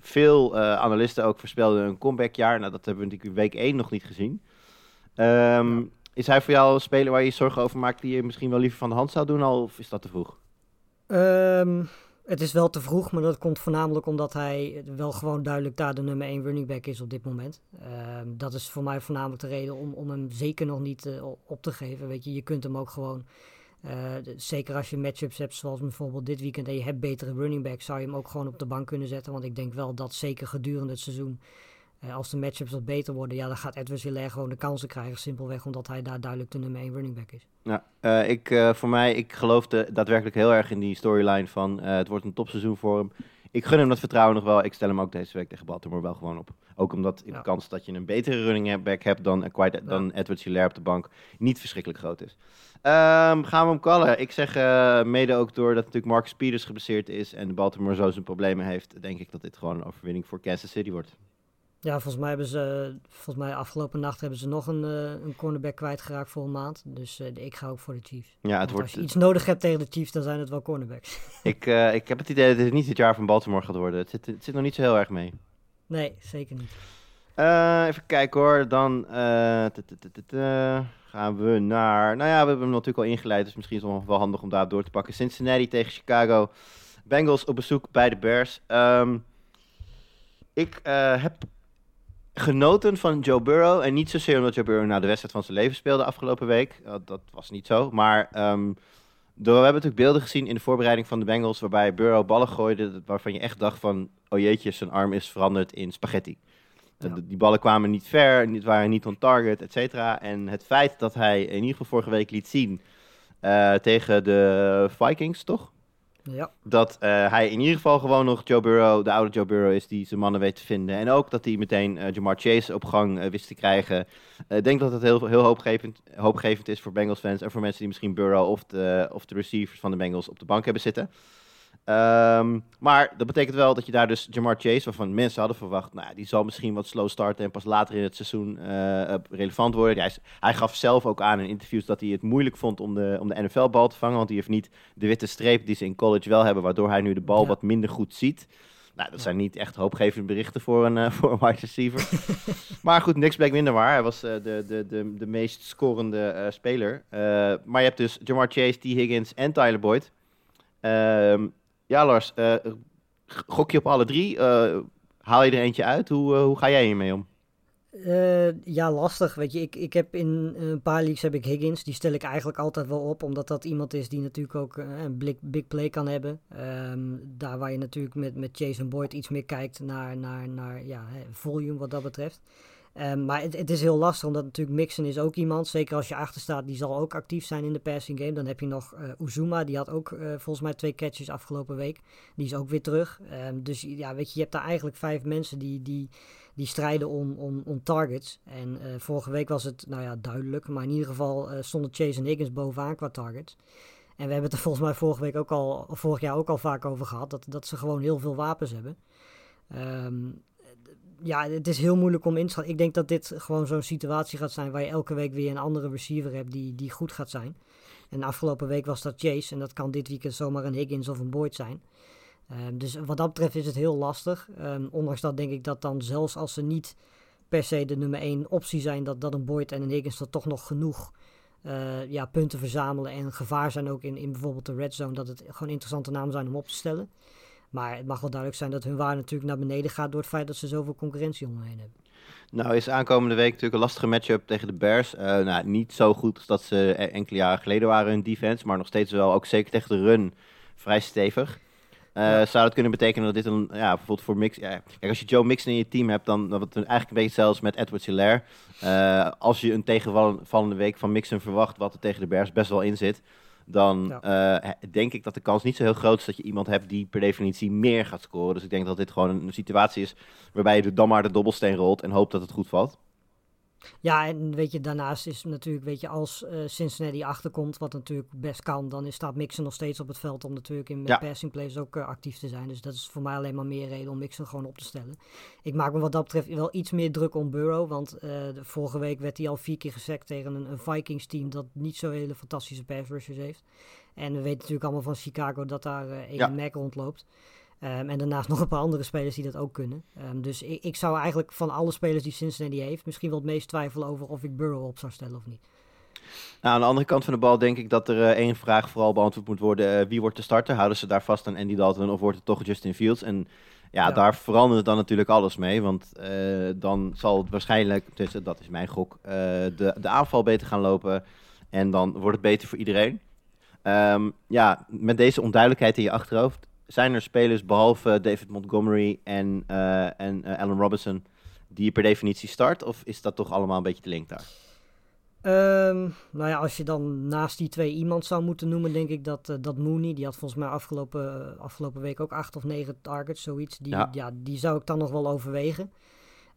veel eh, analisten ook voorspelden een comebackjaar. Nou, dat hebben we natuurlijk in week 1 nog niet gezien. Ehm, Is hij voor jou een speler waar je je zorgen over maakt die je misschien wel liever van de hand zou doen al, of is dat te vroeg? Ehm, het is wel te vroeg, maar dat komt voornamelijk omdat hij wel gewoon duidelijk daar de nummer 1 running back is op dit moment. Ehm, dat is voor mij voornamelijk de reden om, om hem zeker nog niet op te geven. Weet je, je kunt hem ook gewoon, eh, zeker als je matchups hebt zoals bijvoorbeeld dit weekend en je hebt betere running backs, zou je hem ook gewoon op de bank kunnen zetten. Want ik denk wel dat zeker gedurende het seizoen, eh, als de matchups wat beter worden, ja, dan gaat Edward Hilaire gewoon de kansen krijgen. Simpelweg omdat hij daar duidelijk de nummer 1 running back is. Ja, eh, ik, voor mij, ik geloofde daadwerkelijk heel erg in die storyline van het wordt een topseizoen voor hem. Ik gun hem dat vertrouwen nog wel. Ik stel hem ook deze week tegen Baltimore wel gewoon op. Ook omdat de Ja. kans dat je een betere running back hebt dan, Quite- dan Edward Hilaire op de bank niet verschrikkelijk groot is. Ehm, gaan we hem callen? Ik zeg eh, mede ook doordat natuurlijk Marcus Peters geblesseerd is en de Baltimore zo zijn problemen heeft, denk ik dat dit gewoon een overwinning voor Kansas City wordt. Ja, volgens mij hebben ze, volgens mij afgelopen nacht hebben ze nog een, eh, een cornerback kwijtgeraakt voor een maand. Dus eh, ik ga ook voor de Chiefs. Ja, het Want wordt, als je iets nodig hebt tegen de Chiefs, dan zijn het wel cornerbacks. ik, ik heb het idee dat dit niet het jaar van Baltimore gaat worden. Het zit, het zit nog niet zo heel erg mee. Nee, zeker niet. Eh, even kijken hoor. Dan eh, gaan we naar. Nou ja, we hebben hem natuurlijk al ingeleid. Dus misschien is het wel handig om daar door te pakken. Cincinnati tegen Chicago. Bengals op bezoek bij de Bears. Ehm, ik eh, heb genoten van Joe Burrow. En niet zozeer omdat Joe Burrow nou de wedstrijd van zijn leven speelde afgelopen week. Dat was niet zo. Maar ehm, we hebben natuurlijk beelden gezien in de voorbereiding van de Bengals. Waarbij Burrow ballen gooide. Waarvan je echt dacht van. Oh jeetje, zijn arm is veranderd in spaghetti. Ja. Die ballen kwamen niet ver, niet, waren niet on target, et cetera. En het feit dat hij in ieder geval vorige week liet zien eh, tegen de Vikings, toch? Ja, Dat eh, hij in ieder geval gewoon nog Joe Burrow, de oude Joe Burrow is die zijn mannen weet te vinden. En ook dat hij meteen eh, Jamar Chase op gang wist te krijgen. Ik denk dat het heel, heel hoopgevend, hoopgevend is voor Bengals fans en voor mensen die misschien Burrow of de, of de receivers van de Bengals op de bank hebben zitten. Ehm, maar dat betekent wel dat je daar dus Jamar Chase, waarvan mensen hadden verwacht, nou, die zal misschien wat slow starten en pas later in het seizoen eh, eh, relevant worden. Hij, hij gaf zelf ook aan in interviews dat hij het moeilijk vond om de, om de NFL-bal te vangen, want hij heeft niet de witte streep die ze in college wel hebben, waardoor hij nu de bal Ja. wat minder goed ziet. Nou, dat zijn niet echt hoopgevende berichten voor een, eh, voor een wide receiver. maar goed, niks bleek minder waar. Hij was de, de, de, de meest scorende speler. Maar je hebt dus Jamar Chase, T. Higgins en Tyler Boyd. Ehm, ja, Lars, eh, g- gok je op alle drie? Eh, haal je er eentje uit? Hoe, eh, hoe ga jij hiermee om? Eh, ja, lastig. Weet je, ik, ik heb in een paar leagues heb ik Higgins. Die stel ik eigenlijk altijd wel op, omdat dat iemand is die natuurlijk ook eh, een blik, big play kan hebben. Ehm, daar waar je natuurlijk met, met Jason Boyd iets meer kijkt naar, naar, naar ja, volume wat dat betreft. Ehm, maar het, is heel lastig, omdat natuurlijk Mixon is ook iemand. Zeker als je achter staat, die zal ook actief zijn in de passing game. Dan heb je nog eh Uzuma, die had ook eh, volgens mij twee catches afgelopen week. Die is ook weer terug. Ehm, dus ja, weet je, je hebt daar eigenlijk vijf mensen die, die, die strijden om, om, om targets. En eh, vorige week was het, nou ja, duidelijk. Maar in ieder geval stonden Chase en Higgins bovenaan qua targets. En we hebben het er volgens mij vorige week ook al, vorig jaar ook al vaak over gehad. Dat, dat ze gewoon heel veel wapens hebben. Ehm, ja, het is heel moeilijk om in te schatten. Ik denk dat dit gewoon zo'n situatie gaat zijn waar je elke week weer een andere receiver hebt die, die goed gaat zijn. En afgelopen week was dat Chase. En dat kan dit weekend zomaar een Higgins of een Boyd zijn. Ehm, dus wat dat betreft is het heel lastig. Ehm, ondanks dat denk ik dat dan zelfs als ze niet per se de nummer 1 optie zijn, dat, dat een Boyd en een Higgins er toch nog genoeg eh, ja, punten verzamelen en gevaar zijn ook in, in bijvoorbeeld de red zone, dat het gewoon interessante namen zijn om op te stellen. Maar het mag wel duidelijk zijn dat hun waarde natuurlijk naar beneden gaat door het feit dat ze zoveel concurrentie om hen heen hebben. Nou is aankomende week natuurlijk een lastige matchup tegen de Bears. Eh, nou, niet zo goed als dat ze e- enkele jaren geleden waren hun defense, maar nog steeds wel, ook zeker tegen de run, vrij stevig. Eh, Ja. Zou dat kunnen betekenen dat dit een, ja, bijvoorbeeld voor Mix... Ja, kijk, als je Joe Mixon in je team hebt, dan, het eigenlijk een beetje zelfs met Edward Hilaire. Eh, als je een tegenvallende week van Mixon verwacht, wat er tegen de Bears best wel in zit, dan eh, denk ik dat de kans niet zo heel groot is dat je iemand hebt die per definitie meer gaat scoren. Dus ik denk dat dit gewoon een, situatie is waarbij je dan maar de dobbelsteen rolt en hoopt dat het goed valt. Ja, en weet je, daarnaast is natuurlijk, weet je, als eh, Cincinnati achterkomt, wat natuurlijk best kan, dan is, staat Mixon nog steeds op het veld om natuurlijk in Ja. passing plays ook eh, actief te zijn. Dus dat is voor mij alleen maar meer reden om Mixon gewoon op te stellen. Ik maak me wat dat betreft wel iets meer druk om Burrow, want eh, de vorige week werd hij al vier keer gesekt tegen een, een Vikings team dat niet zo hele fantastische pass rushers heeft. En we weten natuurlijk allemaal van Chicago dat daar Eden Ja. Mack rondloopt. Ehm, en daarnaast nog een paar andere spelers die dat ook kunnen. Ehm, dus ik, ik zou eigenlijk van alle spelers die Cincinnati heeft, misschien wel het meest twijfelen over of ik Burrow op zou stellen of niet. Nou, aan de andere kant van de bal denk ik dat er eh, één vraag vooral beantwoord moet worden. eh, wie wordt de starter? Houden ze daar vast aan Andy Dalton of wordt het toch Justin Fields? En ja, Ja. daar verandert dan natuurlijk alles mee. Want eh, dan zal het waarschijnlijk, dus dat is mijn gok, de, de aanval beter gaan lopen. En dan wordt het beter voor iedereen. Ehm, ja, met deze onduidelijkheid in je achterhoofd. Zijn er spelers behalve David Montgomery en, eh, en eh, Allen Robinson die je per definitie start? Of is dat toch allemaal een beetje te link daar? Ehm, nou ja, als je dan naast die twee iemand zou moeten noemen, denk ik dat, eh, dat Mooney, die had volgens mij afgelopen, afgelopen week ook acht of negen targets, zoiets. Die, Ja. ja. die zou ik dan nog wel overwegen.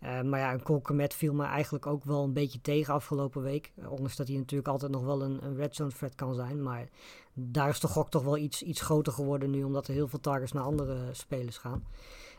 Eh, maar ja, een Cole Kmet viel me eigenlijk ook wel een beetje tegen afgelopen week. Eh, ondanks dat hij natuurlijk altijd nog wel een, een red zone threat kan zijn. Maar daar is de gok toch wel iets, iets groter geworden nu, omdat er heel veel targets naar andere spelers gaan.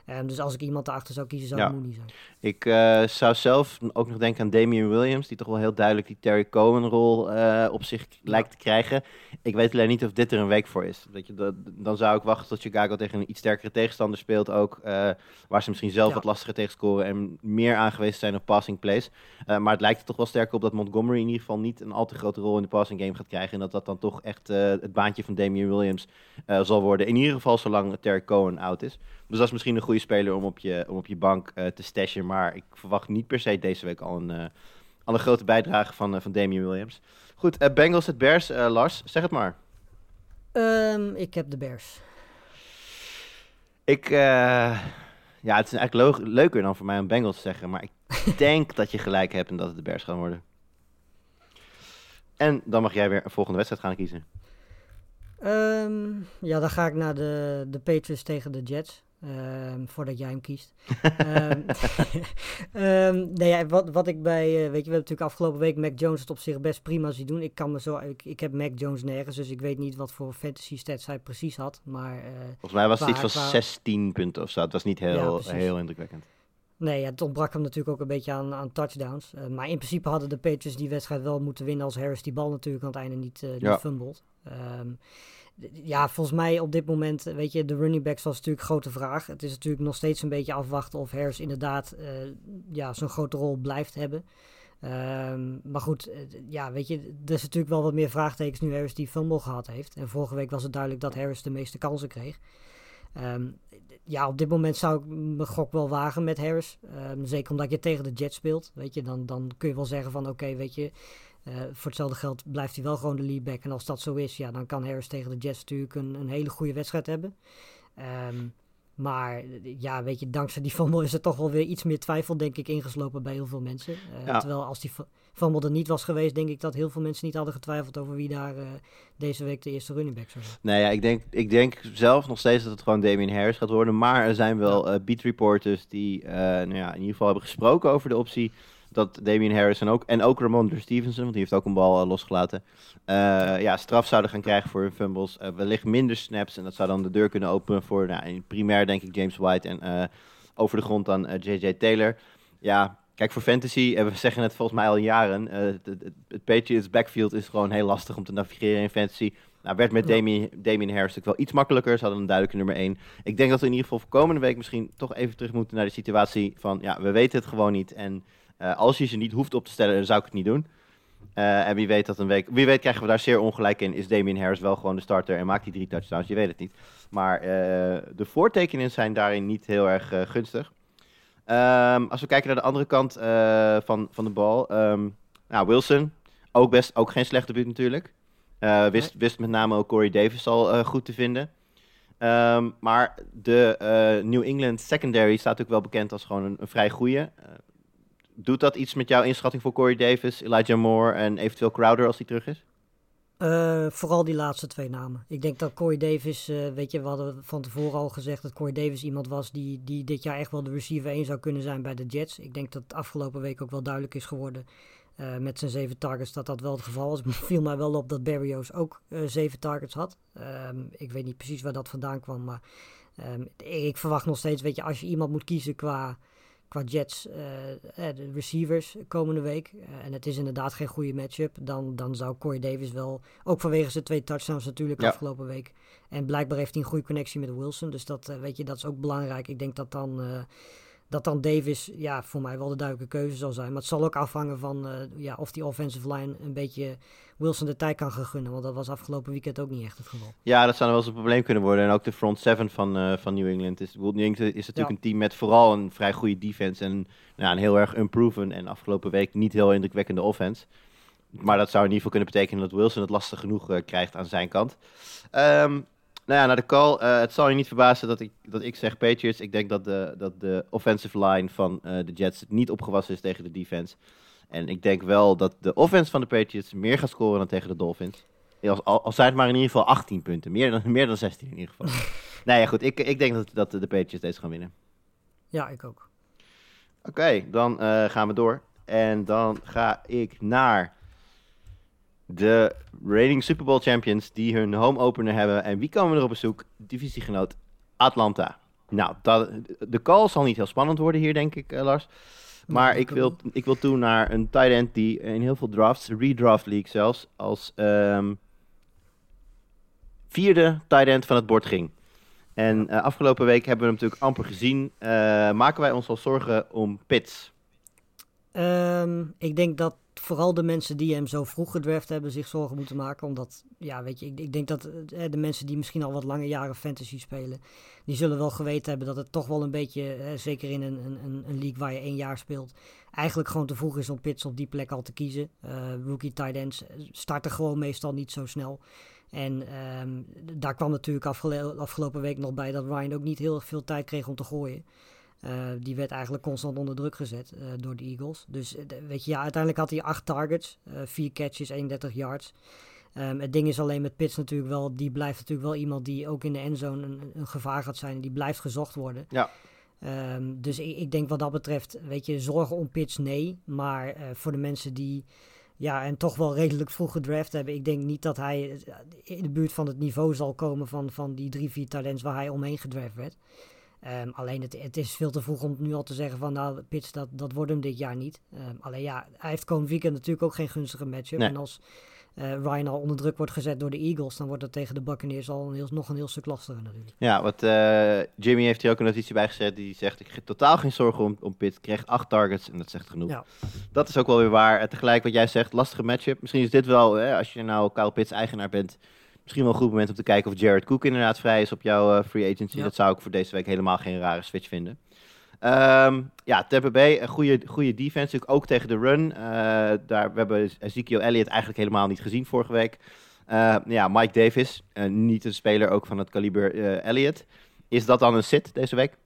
Ehm, dus als ik iemand daarachter zou kiezen, zou het Ja. Mooney zijn. Ik eh, zou zelf ook nog denken aan Damian Williams, die toch wel heel duidelijk die Terry Cohen-rol eh, op zich lijkt te krijgen. Ik weet alleen niet of dit er een week voor is. Weet je, dat, dan zou ik wachten tot Chicago tegen een iets sterkere tegenstander speelt ook, eh, waar ze misschien zelf Ja. wat lastiger tegen scoren en meer aangewezen zijn op passing plays. Maar het lijkt er toch wel sterker op dat Montgomery in ieder geval niet een al te grote rol in de passing game gaat krijgen en dat dat dan toch echt het baantje van Damian Williams zal worden. In ieder geval zolang Terry Cohen oud is. Dus dat is misschien een goede speler om op je, om op je bank eh, te stashen. Maar ik verwacht niet per se deze week al een, eh, al een grote bijdrage van, eh, van Damian Williams. Goed, Bengals het Bears. Lars, zeg het maar. Ehm, ik heb de Bears. Ik, ja, het is eigenlijk leuker dan voor mij om Bengals te zeggen. Maar ik denk dat je gelijk hebt en dat het de Bears gaan worden. En dan mag jij weer een volgende wedstrijd gaan kiezen. Ehm, ja, dan ga ik naar de, de Patriots tegen de Jets. Ehm, voordat jij hem kiest. Ehm, ehm, nee, ja, wat, wat ik bij, eh, weet je, we hebben natuurlijk afgelopen week Mac Jones het op zich best prima zien doen. Ik kan me zo, ik, ik heb Mac Jones nergens, dus ik weet niet wat voor fantasy stats hij precies had. Maar eh, Volgens mij was het iets van qua- 16 punten of zo. Het was niet heel, heel indrukwekkend. nee, ja, het ontbrak hem natuurlijk ook een beetje aan, aan touchdowns. Eh, maar in principe hadden de Patriots die wedstrijd wel moeten winnen als Harris die bal natuurlijk aan het einde niet, niet Ja. fumbled. Ja, volgens mij op dit moment, eh, weet je, de running backs was natuurlijk een grote vraag. Het is natuurlijk nog steeds een beetje afwachten of Harris inderdaad eh, ja, zo'n grote rol blijft hebben. Ehm, maar goed, eh, ja, weet je, er is natuurlijk wel wat meer vraagtekens nu Harris die fumble gehad heeft. En vorige week was het duidelijk dat Harris de meeste kansen kreeg. Ehm, ja, op dit moment zou ik mijn gok wel wagen met Harris. Ehm, zeker omdat je tegen de Jets speelt. Weet je, dan, dan kun je wel zeggen van oké, weet je, eh, voor hetzelfde geld blijft hij wel gewoon de leadback. En als dat zo is, ja, dan kan Harris tegen de Jets natuurlijk een, een hele goede wedstrijd hebben. Ehm, maar ja, weet je, dankzij die fumble is er toch wel weer iets meer twijfel, denk ik, ingeslopen bij heel veel mensen. Eh, Ja. Terwijl als die fu- fumble er niet was geweest, denk ik dat heel veel mensen niet hadden getwijfeld over wie daar eh, deze week de eerste running back zou zijn. Nee, ja, ik, denk, ik denk zelf nog steeds dat het gewoon Damien Harris gaat worden. Maar er zijn wel beat reporters die nou ja, in ieder geval hebben gesproken over de optie dat Damien Harris en ook, en ook Ramondre Stevenson, want die heeft ook een bal eh, losgelaten, eh, ja, straf zouden gaan krijgen voor hun fumbles. Eh, wellicht minder snaps en dat zou dan de deur kunnen openen voor nou, in primair denk ik James White en over de grond dan JJ Taylor. Ja, kijk voor fantasy, en we zeggen het volgens mij al jaren, het, het, het Patriots backfield is gewoon heel lastig om te navigeren in fantasy. Nou, werd met. Damien, Damien Harris natuurlijk wel iets makkelijker. Ze hadden een duidelijke nummer 1. Ik denk dat we in ieder geval voor komende week misschien toch even terug moeten naar de situatie van... Ja, we weten het gewoon niet. En eh, als je ze niet hoeft op te stellen, dan zou ik het niet doen. Eh, en wie weet dat een week... Wie weet krijgen we daar zeer ongelijk in. Is Damien Harris wel gewoon de starter en maakt hij drie touchdowns? Je weet het niet. Maar eh, de voortekenen zijn daarin niet heel erg gunstig. Ehm, als we kijken naar de andere kant van, van de bal. ehm, nou, Wilson, ook, best, ook geen slechte debuut natuurlijk. Wist, wist met name ook Corey Davis al goed te vinden. Ehm, maar de New England secondary staat ook wel bekend als gewoon een, een vrij goede. Eh, doet dat iets met jouw inschatting voor Corey Davis, Elijah Moore en eventueel Crowder als hij terug is? Uh, vooral die laatste twee namen. Ik denk dat Corey Davis, uh, weet je, we hadden van tevoren al gezegd dat Corey Davis iemand was die, die dit jaar echt wel de receiver 1 zou kunnen zijn bij de Jets. Ik denk dat het afgelopen week ook wel duidelijk is geworden uh, met zijn zeven targets dat dat wel het geval was. Viel mij wel op dat Barrios ook zeven targets had. Um, ik weet niet precies waar dat vandaan kwam, maar um, ik verwacht nog steeds, weet je, als je iemand moet kiezen qua qua Jets, uh, de receivers komende week. Uh, en het is inderdaad geen goede matchup. Dan, dan zou Corey Davis wel, ook vanwege zijn twee touchdowns natuurlijk ja. afgelopen week. En blijkbaar heeft hij een goede connectie met Wilson. Dus dat, weet je, dat is ook belangrijk. Ik denk dat dan dat dan Davis ja, voor mij wel de duidelijke keuze zal zijn. Maar het zal ook afhangen van uh, ja, of die offensive line een beetje Wilson de tijd kan gaan gunnen. Want dat was afgelopen weekend ook niet echt het geval. Ja, dat zou wel eens een probleem kunnen worden. En ook de front seven van, uh, van New England. Is, New England is natuurlijk ja. een team met vooral een vrij goede defense. En nou, een heel erg unproven en afgelopen week niet heel indrukwekkende offense. Maar dat zou in ieder geval kunnen betekenen dat Wilson het lastig genoeg uh, krijgt aan zijn kant. Um, nou ja, naar de call. Uh, het zal je niet verbazen dat ik, dat ik zeg Patriots. Ik denk dat de, dat de offensive line van uh, de Jets niet opgewassen is tegen de defense. En ik denk wel dat de offense van de Patriots meer gaat scoren dan tegen de Dolphins. Als, al, zijn het maar in ieder geval 18 punten. Meer dan, meer dan 16 in ieder geval. nee, ja, goed. Ik, ik denk dat, dat de Patriots deze gaan winnen. Ja, ik ook. Oké, okay, dan uh, gaan we door. En dan ga ik naar de reigning Super Bowl champions die hun home opener hebben. En wie komen er op bezoek? Divisiegenoot Atlanta. Nou, dat, de call zal niet heel spannend worden hier, denk ik, uh, Lars. Maar ik wil, ik wil toe naar een tight end die in heel veel drafts, redraft league zelfs, als um, vierde tight end van het bord ging. En uh, afgelopen week hebben we hem natuurlijk amper gezien. Uh, maken wij ons al zorgen om Pits? Um, ik denk dat vooral de mensen die hem zo vroeg gedraft hebben zich zorgen moeten maken. Omdat, ja, weet je, ik, ik denk dat eh, de mensen die misschien al wat lange jaren fantasy spelen, die zullen wel geweten hebben dat het toch wel een beetje, eh, zeker in een, een, een league waar je één jaar speelt, eigenlijk gewoon te vroeg is om Pits op die plek al te kiezen. Uh, rookie tight ends starten gewoon meestal niet zo snel. En um, daar kwam natuurlijk afgelo afgelopen week nog bij dat Ryan ook niet heel veel tijd kreeg om te gooien. Uh, die werd eigenlijk constant onder druk gezet uh, door de Eagles. Dus uh, weet je, ja, uiteindelijk had hij acht targets, vier catches, 31 yards. Um, het ding is alleen met Pitts natuurlijk wel, die blijft natuurlijk wel iemand die ook in de endzone een, een gevaar gaat zijn. Die blijft gezocht worden. Ja. Um, dus ik, ik, denk wat dat betreft, weet je, zorgen om Pitts nee. Maar voor de mensen die ja, en toch wel redelijk vroeg gedraft hebben. Ik denk niet dat hij in de buurt van het niveau zal komen van, van die drie, vier talents waar hij omheen gedraft werd. Um, alleen het, het, is veel te vroeg om nu al te zeggen van nou, Pitts, dat, dat wordt hem dit jaar niet. Um, alleen ja, hij heeft komend weekend natuurlijk ook geen gunstige matchup. Nee. En als uh, Ryan al onder druk wordt gezet door de Eagles, dan wordt dat tegen de Buccaneers al een heel, nog een heel stuk lastiger natuurlijk. Ja, wat uh, Jimmy heeft hier ook een notitie bij gezet. Die zegt, ik heb totaal geen zorgen om, om Pitt. kreeg acht targets en dat zegt genoeg. Ja. Dat is ook wel weer waar. En tegelijk wat jij zegt, lastige matchup. Misschien is dit wel, hè, als je nou Kyle Pitts eigenaar bent Misschien wel een goed moment om te kijken of Jared Cook inderdaad vrij is op jouw uh, free agency. Ja. Dat zou ik voor deze week helemaal geen rare switch vinden. Um, ja, Tampa Bay, een goede, goede defense, ook tegen de run. Uh, daar, we hebben Ezekiel Elliott eigenlijk helemaal niet gezien vorige week. Uh, ja, Mike Davis, niet een speler ook van het kaliber Elliott. Is dat dan een sit deze week?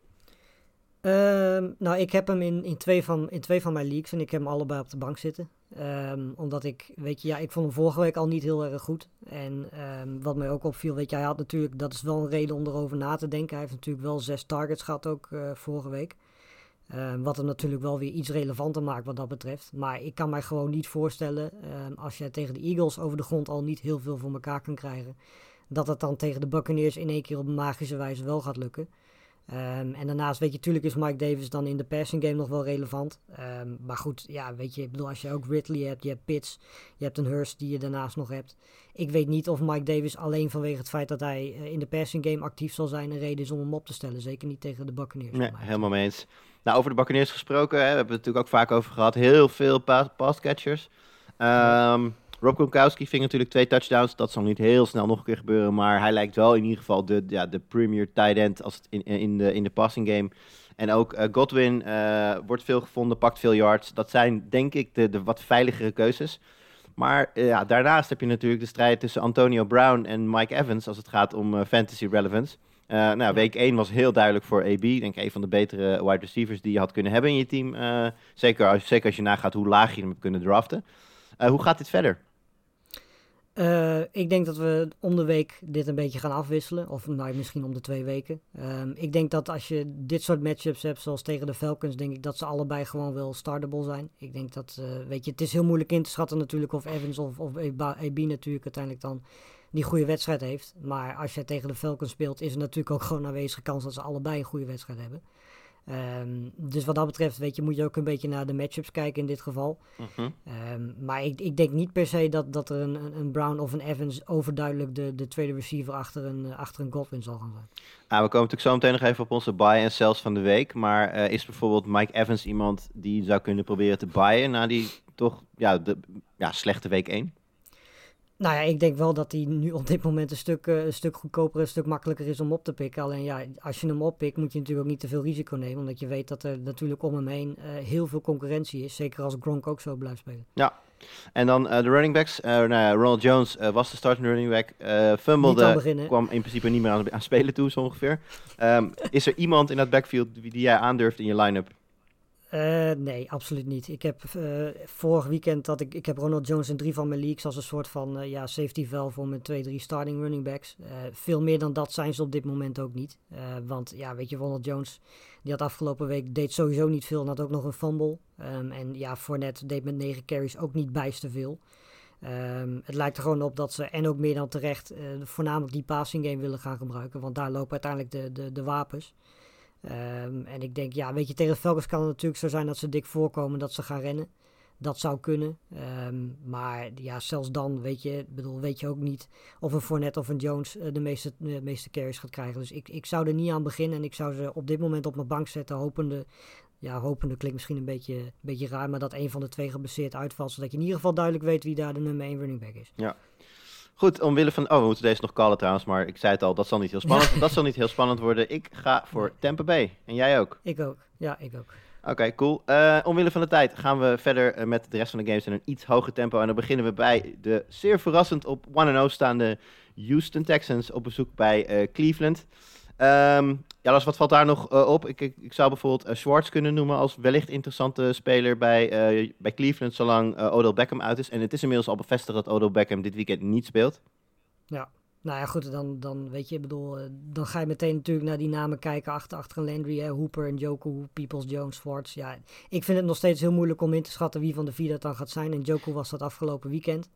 Um, nou, ik heb hem in, in, twee van, in twee van mijn leagues en ik heb hem allebei op de bank zitten. Um, omdat ik, weet je, ja, ik vond hem vorige week al niet heel erg goed. En um, wat mij ook opviel, weet je, hij had natuurlijk, dat is wel een reden om erover na te denken. Hij heeft natuurlijk wel zes targets gehad ook uh, vorige week. wat hem natuurlijk wel weer iets relevanter maakt wat dat betreft. Maar ik kan mij gewoon niet voorstellen, als je tegen de Eagles over de grond al niet heel veel voor elkaar kan krijgen, dat het dan tegen de Buccaneers in één keer op magische wijze wel gaat lukken. Um, en daarnaast, weet je, natuurlijk is Mike Davis dan in de passing game nog wel relevant. Um, maar goed, ja, weet je, ik bedoel, als je ook Ridley hebt, je hebt Pitts, je hebt een Hurst die je daarnaast nog hebt. Ik weet niet of Mike Davis alleen vanwege het feit dat hij uh, in de passing game actief zal zijn een reden is om hem op te stellen. Zeker niet tegen de Buccaneers. Nee, helemaal mee eens. Nou, over de Buccaneers gesproken, hè, we hebben het natuurlijk ook vaak over gehad. Heel veel pass, catchers. Um, Rob Gronkowski ving natuurlijk twee touchdowns. Dat zal niet heel snel nog een keer gebeuren. Maar hij lijkt wel in ieder geval de, ja, de premier tight end als in, in, de, in de passing game. En ook uh, Godwin uh, wordt veel gevonden, pakt veel yards. Dat zijn denk ik de, de wat veiligere keuzes. Maar uh, ja, daarnaast heb je natuurlijk de strijd tussen Antonio Brown en Mike Evans als het gaat om fantasy relevance. nou, week 1 was heel duidelijk voor AB. Denk een van de betere wide receivers die je had kunnen hebben in je team. zeker, als, zeker als je nagaat hoe laag je hem hebt kunnen draften. hoe gaat dit verder? Uh, ik denk dat we om de week dit een beetje gaan afwisselen. Of nou, misschien om de twee weken. Um, ik denk dat als je dit soort matchups hebt, zoals tegen de Falcons, denk ik dat ze allebei gewoon wel startable zijn. Ik denk dat, uh, weet je, het is heel moeilijk in te schatten natuurlijk of Evans of, of AB natuurlijk uiteindelijk dan die goede wedstrijd heeft. Maar als je tegen de Falcons speelt, is er natuurlijk ook gewoon aanwezige kans dat ze allebei een goede wedstrijd hebben. Um, dus wat dat betreft, weet je, moet je ook een beetje naar de matchups kijken in dit geval. -huh. um, maar ik, ik, denk niet per se dat, dat er een, een Brown of een Evans overduidelijk de, de tweede receiver achter een, achter een Godwin zal gaan zijn. Ah, we komen natuurlijk zo meteen nog even op onze buy en sells van de week. Maar uh, is bijvoorbeeld Mike Evans iemand die zou kunnen proberen te buyen na die toch ja, de, ja, slechte week 1? Nou ja, ik denk wel dat hij nu op dit moment een stuk, uh, een stuk goedkoper, een stuk makkelijker is om op te pikken. Alleen ja, als je hem oppikt, moet je natuurlijk ook niet te veel risico nemen. Omdat je weet dat er natuurlijk om hem heen uh, heel veel concurrentie is. Zeker als Gronk ook zo blijft spelen. Ja. En dan uh, de running backs. nou ja, Ronald Jones was de starting running back. fumblede, kwam in principe niet meer aan, aan spelen toe, zo ongeveer. Um, is er iemand in dat backfield die jij aandurft in je line-up? Uh, nee, absoluut niet. Ik heb uh, vorig weekend dat ik, ik heb Ronald Jones in drie van mijn leagues als een soort van uh, ja, safety valve voor mijn twee, drie starting running backs. veel meer dan dat zijn ze op dit moment ook niet. want ja, weet je, Ronald Jones, die had afgelopen week deed sowieso niet veel en had ook nog een fumble. Um, en ja, Fournette deed met negen carries ook niet bijster veel. Um, het lijkt er gewoon op dat ze, en ook meer dan terecht, voornamelijk die passing game willen gaan gebruiken. Want daar lopen uiteindelijk de, de, de wapens. Um, en ik denk, ja, weet je, tegen Falcons kan het natuurlijk zo zijn dat ze dik voorkomen, dat ze gaan rennen. Dat zou kunnen. Um, maar ja, zelfs dan weet je, bedoel, weet je ook niet of een Fournette of een Jones uh, de, meeste, de meeste carries gaat krijgen. Dus ik, ik zou er niet aan beginnen en ik zou ze op dit moment op mijn bank zetten, hopende, ja, hopende klinkt misschien een beetje, beetje raar, maar dat een van de twee geblesseerd uitvalt, zodat je in ieder geval duidelijk weet wie daar de nummer 1 running back is. Ja. Goed, omwille van... Oh, we moeten deze nog callen trouwens, maar ik zei het al, dat zal niet heel spannend, dat zal niet heel spannend worden. Ik ga voor Tampa Bay. En jij ook? Ik ook. Ja, ik ook. Oké, okay, cool. Uh, omwille van de tijd gaan we verder uh, met de rest van de games in een iets hoger tempo. En dan beginnen we bij de zeer verrassend op 1-0 staande Houston Texans op bezoek bij uh, Cleveland. Um, ja, wat valt daar nog uh, op? Ik, ik, ik, zou bijvoorbeeld uh, Schwartz kunnen noemen als wellicht interessante speler bij, uh, bij Cleveland, zolang Odell Beckham uit is. En het is inmiddels al bevestigd dat Odell Beckham dit weekend niet speelt. Ja, nou ja, goed, dan, dan weet je, bedoel, dan ga je meteen natuurlijk naar die namen kijken achter, achter een Landry, Hooper en Joku, Peoples, Jones, Schwartz. Ja, ik vind het nog steeds heel moeilijk om in te schatten wie van de vier dat dan gaat zijn. En Joku was dat afgelopen weekend.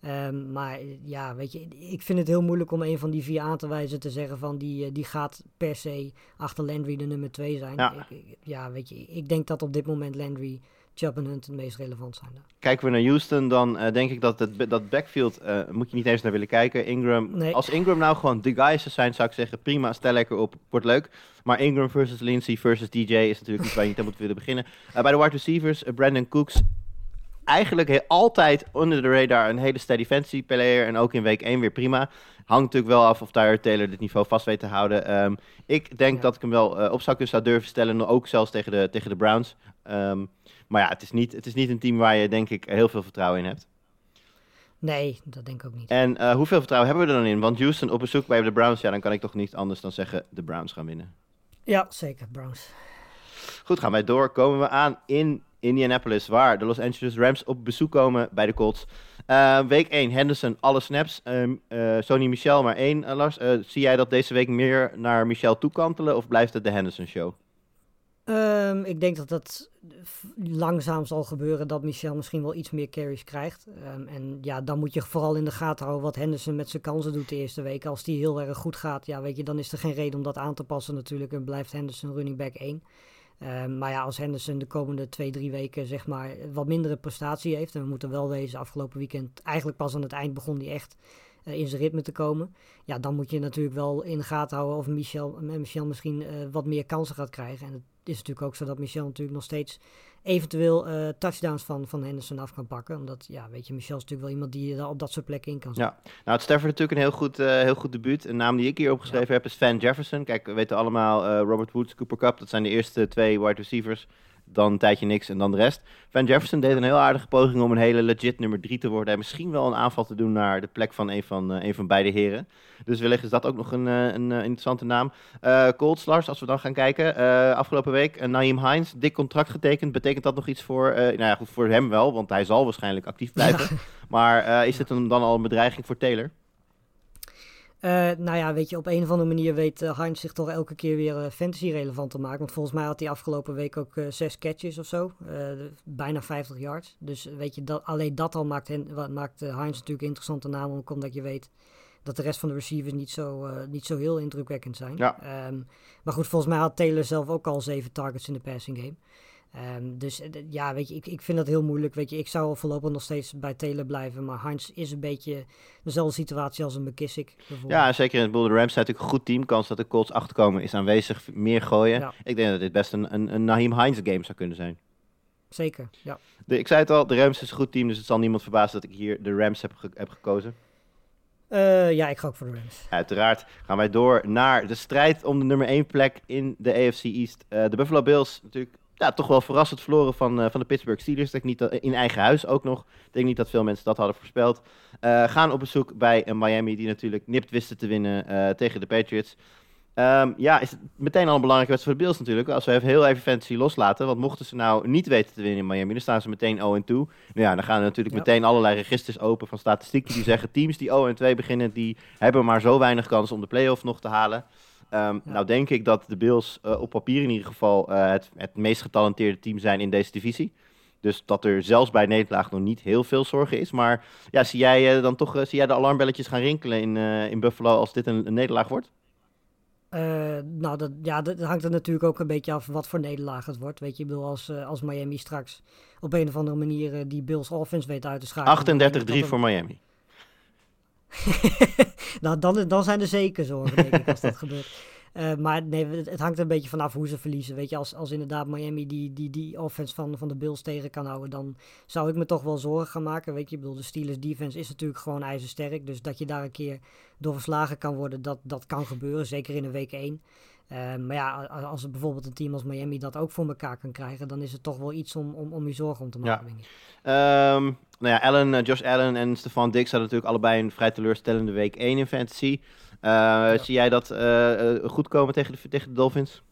Um, maar ja, weet je, ik vind het heel moeilijk om een van die vier aan te wijzen te zeggen van die, die gaat per se achter Landry de nummer twee zijn. Ja, ik, ja weet je, ik denk dat op dit moment Landry, Chubb en Hunt het meest relevant zijn. Kijken we naar Houston, dan uh, denk ik dat het, dat backfield, uh, moet je niet eens naar willen kijken. Ingram, nee. als Ingram nou gewoon de guy zou zijn, zou ik zeggen prima, stel lekker op, wordt leuk. Maar Ingram versus Lindsey versus DJ is natuurlijk niet waar je niet aan moet willen beginnen. Uh, bij de wide receivers, Brandon Cooks eigenlijk altijd onder de radar een hele steady fantasy player. En ook in week 1 weer prima. Hangt natuurlijk wel af of Tyler Taylor dit niveau vast weet te houden. Um, ik denk ja. dat ik hem wel uh, op zou kunnen zou durven stellen. Ook zelfs tegen de, tegen de Browns. Um, maar ja, het is, niet, het is niet een team waar je denk ik heel veel vertrouwen in hebt. Nee, dat denk ik ook niet. En uh, hoeveel vertrouwen hebben we er dan in? Want Houston op bezoek bij de Browns, ja, dan kan ik toch niet anders dan zeggen de Browns gaan winnen. Ja, zeker, Browns. Goed, gaan wij door. Komen we aan in Indianapolis, waar de Los Angeles Rams op bezoek komen bij de Colts. Uh, week 1, Henderson, alle snaps. Uh, uh, Sony Michel maar één, Lars. zie jij dat deze week meer naar Michel toekantelen of blijft het de Henderson show? Um, ik denk dat dat langzaam zal gebeuren dat Michel misschien wel iets meer carries krijgt. Um, en ja, dan moet je vooral in de gaten houden wat Henderson met zijn kansen doet de eerste week. Als die heel erg goed gaat, ja, weet je, dan is er geen reden om dat aan te passen natuurlijk. En blijft Henderson running back 1. Um, maar ja, als Henderson de komende twee, drie weken zeg maar wat mindere prestatie heeft. En we moeten wel wezen, afgelopen weekend, eigenlijk pas aan het eind begon hij echt uh, in zijn ritme te komen. Ja, dan moet je natuurlijk wel in de gaten houden of Michel, Michel misschien uh, wat meer kansen gaat krijgen. En is natuurlijk ook zo dat Michel natuurlijk nog steeds eventueel uh, touchdowns van, van Henderson af kan pakken. Omdat, ja, weet je, Michel is natuurlijk wel iemand die uh, op dat soort plekken in kan zetten. Ja, nou, het Stafford natuurlijk een heel goed, uh, heel goed debuut. Een naam die ik hier opgeschreven ja. heb is Van Jefferson. Kijk, we weten allemaal Robert Woods, Cooper Cup. Dat zijn de eerste twee wide receivers dan een tijdje niks en dan de rest. Van Jefferson deed een heel aardige poging om een hele legit nummer 3 te worden. En misschien wel een aanval te doen naar de plek van een van, eh, een van beide heren. Dus wellicht is dat ook nog een, eh, een eh, interessante naam. Colts, Lars, als we dan gaan kijken. afgelopen week uh, Naeem Hines, dik contract getekend. Betekent dat nog iets voor, nou ja, goed, voor hem wel, want hij zal waarschijnlijk actief blijven. Maar is dit dan al een bedreiging voor Taylor? Eh, nou ja, weet je, op een of andere manier weet eh, Heinz zich toch elke keer weer eh, fantasy relevant te maken. Want volgens mij had hij afgelopen week ook zes catches of zo. Bijna 50 yards. Dus weet je, dat, alleen dat al maakt, hen, wat maakt Heinz natuurlijk een interessante naam. Ook omdat je weet dat de rest van de receivers niet zo, niet zo heel indrukwekkend zijn. Ja. Ehm, maar goed, volgens mij had Taylor zelf ook al zeven targets in de passing game. Ehm, dus eh, ja, weet je, ik, ik vind dat heel moeilijk. Weet je, ik zou voorlopig nog steeds bij Taylor blijven. Maar Heinz is een beetje dezelfde situatie als een McKissick. Ja, zeker in het Boulder Rams zijn natuurlijk een goed team. Kans dat de Colts achterkomen is aanwezig. Meer gooien. Ja. Ik denk dat dit best een, een, een Naheem Hines game zou kunnen zijn. Zeker, ja. De, ik zei het al, de Rams is een goed team. Dus het zal niemand verbazen dat ik hier de Rams heb, ge- heb gekozen. Eh, ja, ik ga ook voor de Rams. Uiteraard gaan wij door naar de strijd om de nummer 1 plek in de AFC East. Eh, de Buffalo Bills natuurlijk ja, toch wel verrassend verloren van, eh, van de Pittsburgh Steelers. Ik denk niet dat, in eigen huis ook nog. Ik denk niet dat veel mensen dat hadden voorspeld. Eh, gaan op bezoek bij een Miami die natuurlijk nipt wisten te winnen eh, tegen de Patriots. Ehm, ja, is het meteen al een belangrijke wedstrijd voor de Bills natuurlijk. Als we even heel even fantasy loslaten. Want mochten ze nou niet weten te winnen in Miami, dan staan ze meteen 0-2. Nou ja, dan gaan er natuurlijk Ja. meteen allerlei registers open van statistieken die zeggen... teams die 0-2 beginnen, die hebben maar zo weinig kans om de play-off nog te halen. Ehm, Nou denk ik dat de Bills eh, op papier in ieder geval eh, het, het meest getalenteerde team zijn in deze divisie. Dus dat er zelfs bij nederlaag nog niet heel veel zorgen is. Maar ja, zie jij eh, dan toch zie jij de alarmbelletjes gaan rinkelen in, in Buffalo als dit een, een nederlaag wordt? Nou, dat, ja, dat hangt er natuurlijk ook een beetje af wat voor nederlaag het wordt. Weet je, ik bedoel, als, als Miami straks op een of andere manier die Bills offense weet uit te schakelen. dan denk ik 38-3 dat er- voor Miami. nou, dan, dan zijn er zeker zorgen, denk ik, als dat gebeurt. Eh, maar nee, het, het hangt er een beetje vanaf hoe ze verliezen. Weet je, als, als inderdaad Miami die, die, die offense van, van de Bills tegen kan houden, dan zou ik me toch wel zorgen gaan maken. Weet je, ik bedoel, de Steelers defense is natuurlijk gewoon ijzersterk. Dus dat je daar een keer door verslagen kan worden, dat, dat kan gebeuren. Zeker in een week 1. Eh, maar ja, als het bijvoorbeeld een team als Miami dat ook voor elkaar kan krijgen, dan is het toch wel iets om, om, om je zorgen om te maken. Ja. Ehm, nou ja, Allen, eh, Josh Allen en Stefan Diggs hadden natuurlijk allebei een vrij teleurstellende week 1 in fantasy. Eh, Zie jij dat eh, goed komen tegen de, tegen de Dolphins?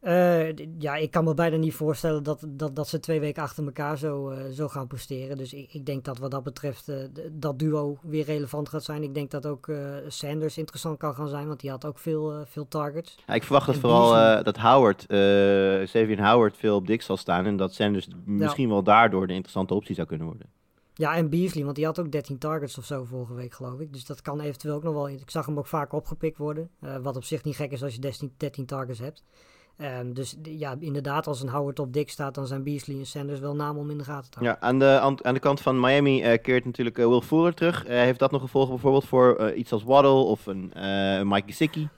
Eh, ja, ik kan me bijna niet voorstellen dat, dat, dat ze twee weken achter elkaar zo, eh, zo gaan presteren. Dus ik, ik denk dat wat dat betreft eh, dat duo weer relevant gaat zijn. Ik denk dat ook Sanders interessant kan gaan zijn, want die had ook veel, veel targets. Ja, ik verwacht dat En vooral dat Howard, Xavier Howard veel op Diggs zal staan. En dat Sanders misschien wel daardoor de interessante optie zou kunnen worden. Ja, en Beasley, want die had ook 13 targets of zo vorige week, geloof ik. Dus dat kan eventueel ook nog wel. Ik zag hem ook vaak opgepikt worden. wat op zich niet gek is als je 13, 13 targets hebt. Dus ja, inderdaad, als een Howard op dik staat, dan zijn Beasley en Sanders wel namen om in de gaten te houden. Ja, aan de, aan, de kant van Miami eh, keert natuurlijk eh, Will Fuller terug. Eh, heeft dat nog gevolgen bijvoorbeeld voor iets als Waddle of een Mike Gesicki?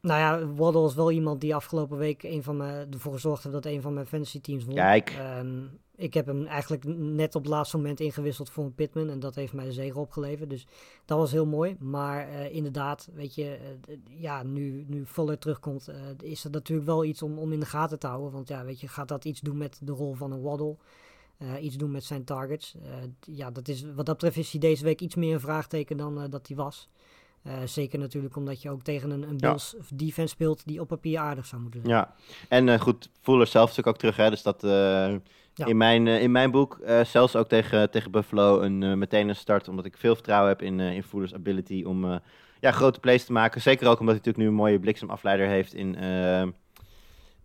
Nou ja, Waddle is wel iemand die afgelopen week een van mijn, ervoor gezorgd heeft dat een van mijn fantasy teams won. Kijk. Ehm, ik heb hem eigenlijk net op het laatste moment ingewisseld voor een Pitman. En dat heeft mij de zege opgeleverd. Dus dat was heel mooi. Maar eh, inderdaad, weet je, eh, ja, nu, nu Fuller terugkomt, eh, is dat natuurlijk wel iets om, om in de gaten te houden. Want ja, weet je, gaat dat iets doen met de rol van een Waddle? Iets doen met zijn targets? Ja, dat is, wat dat betreft is hij deze week iets meer een vraagteken dan dat hij was. Zeker natuurlijk omdat je ook tegen een, een Ja. Bills defense speelt die op papier aardig zou moeten zijn. Ja, en eh, goed, Fuller zelf natuurlijk ook terug. Hè, dus dat Ja. in, mijn, eh, in mijn boek eh, zelfs ook tegen, tegen Buffalo een, eh, meteen een start. Omdat ik veel vertrouwen heb in, in Fuller's ability om ja, grote plays te maken. Zeker ook omdat hij natuurlijk nu een mooie bliksemafleider heeft in,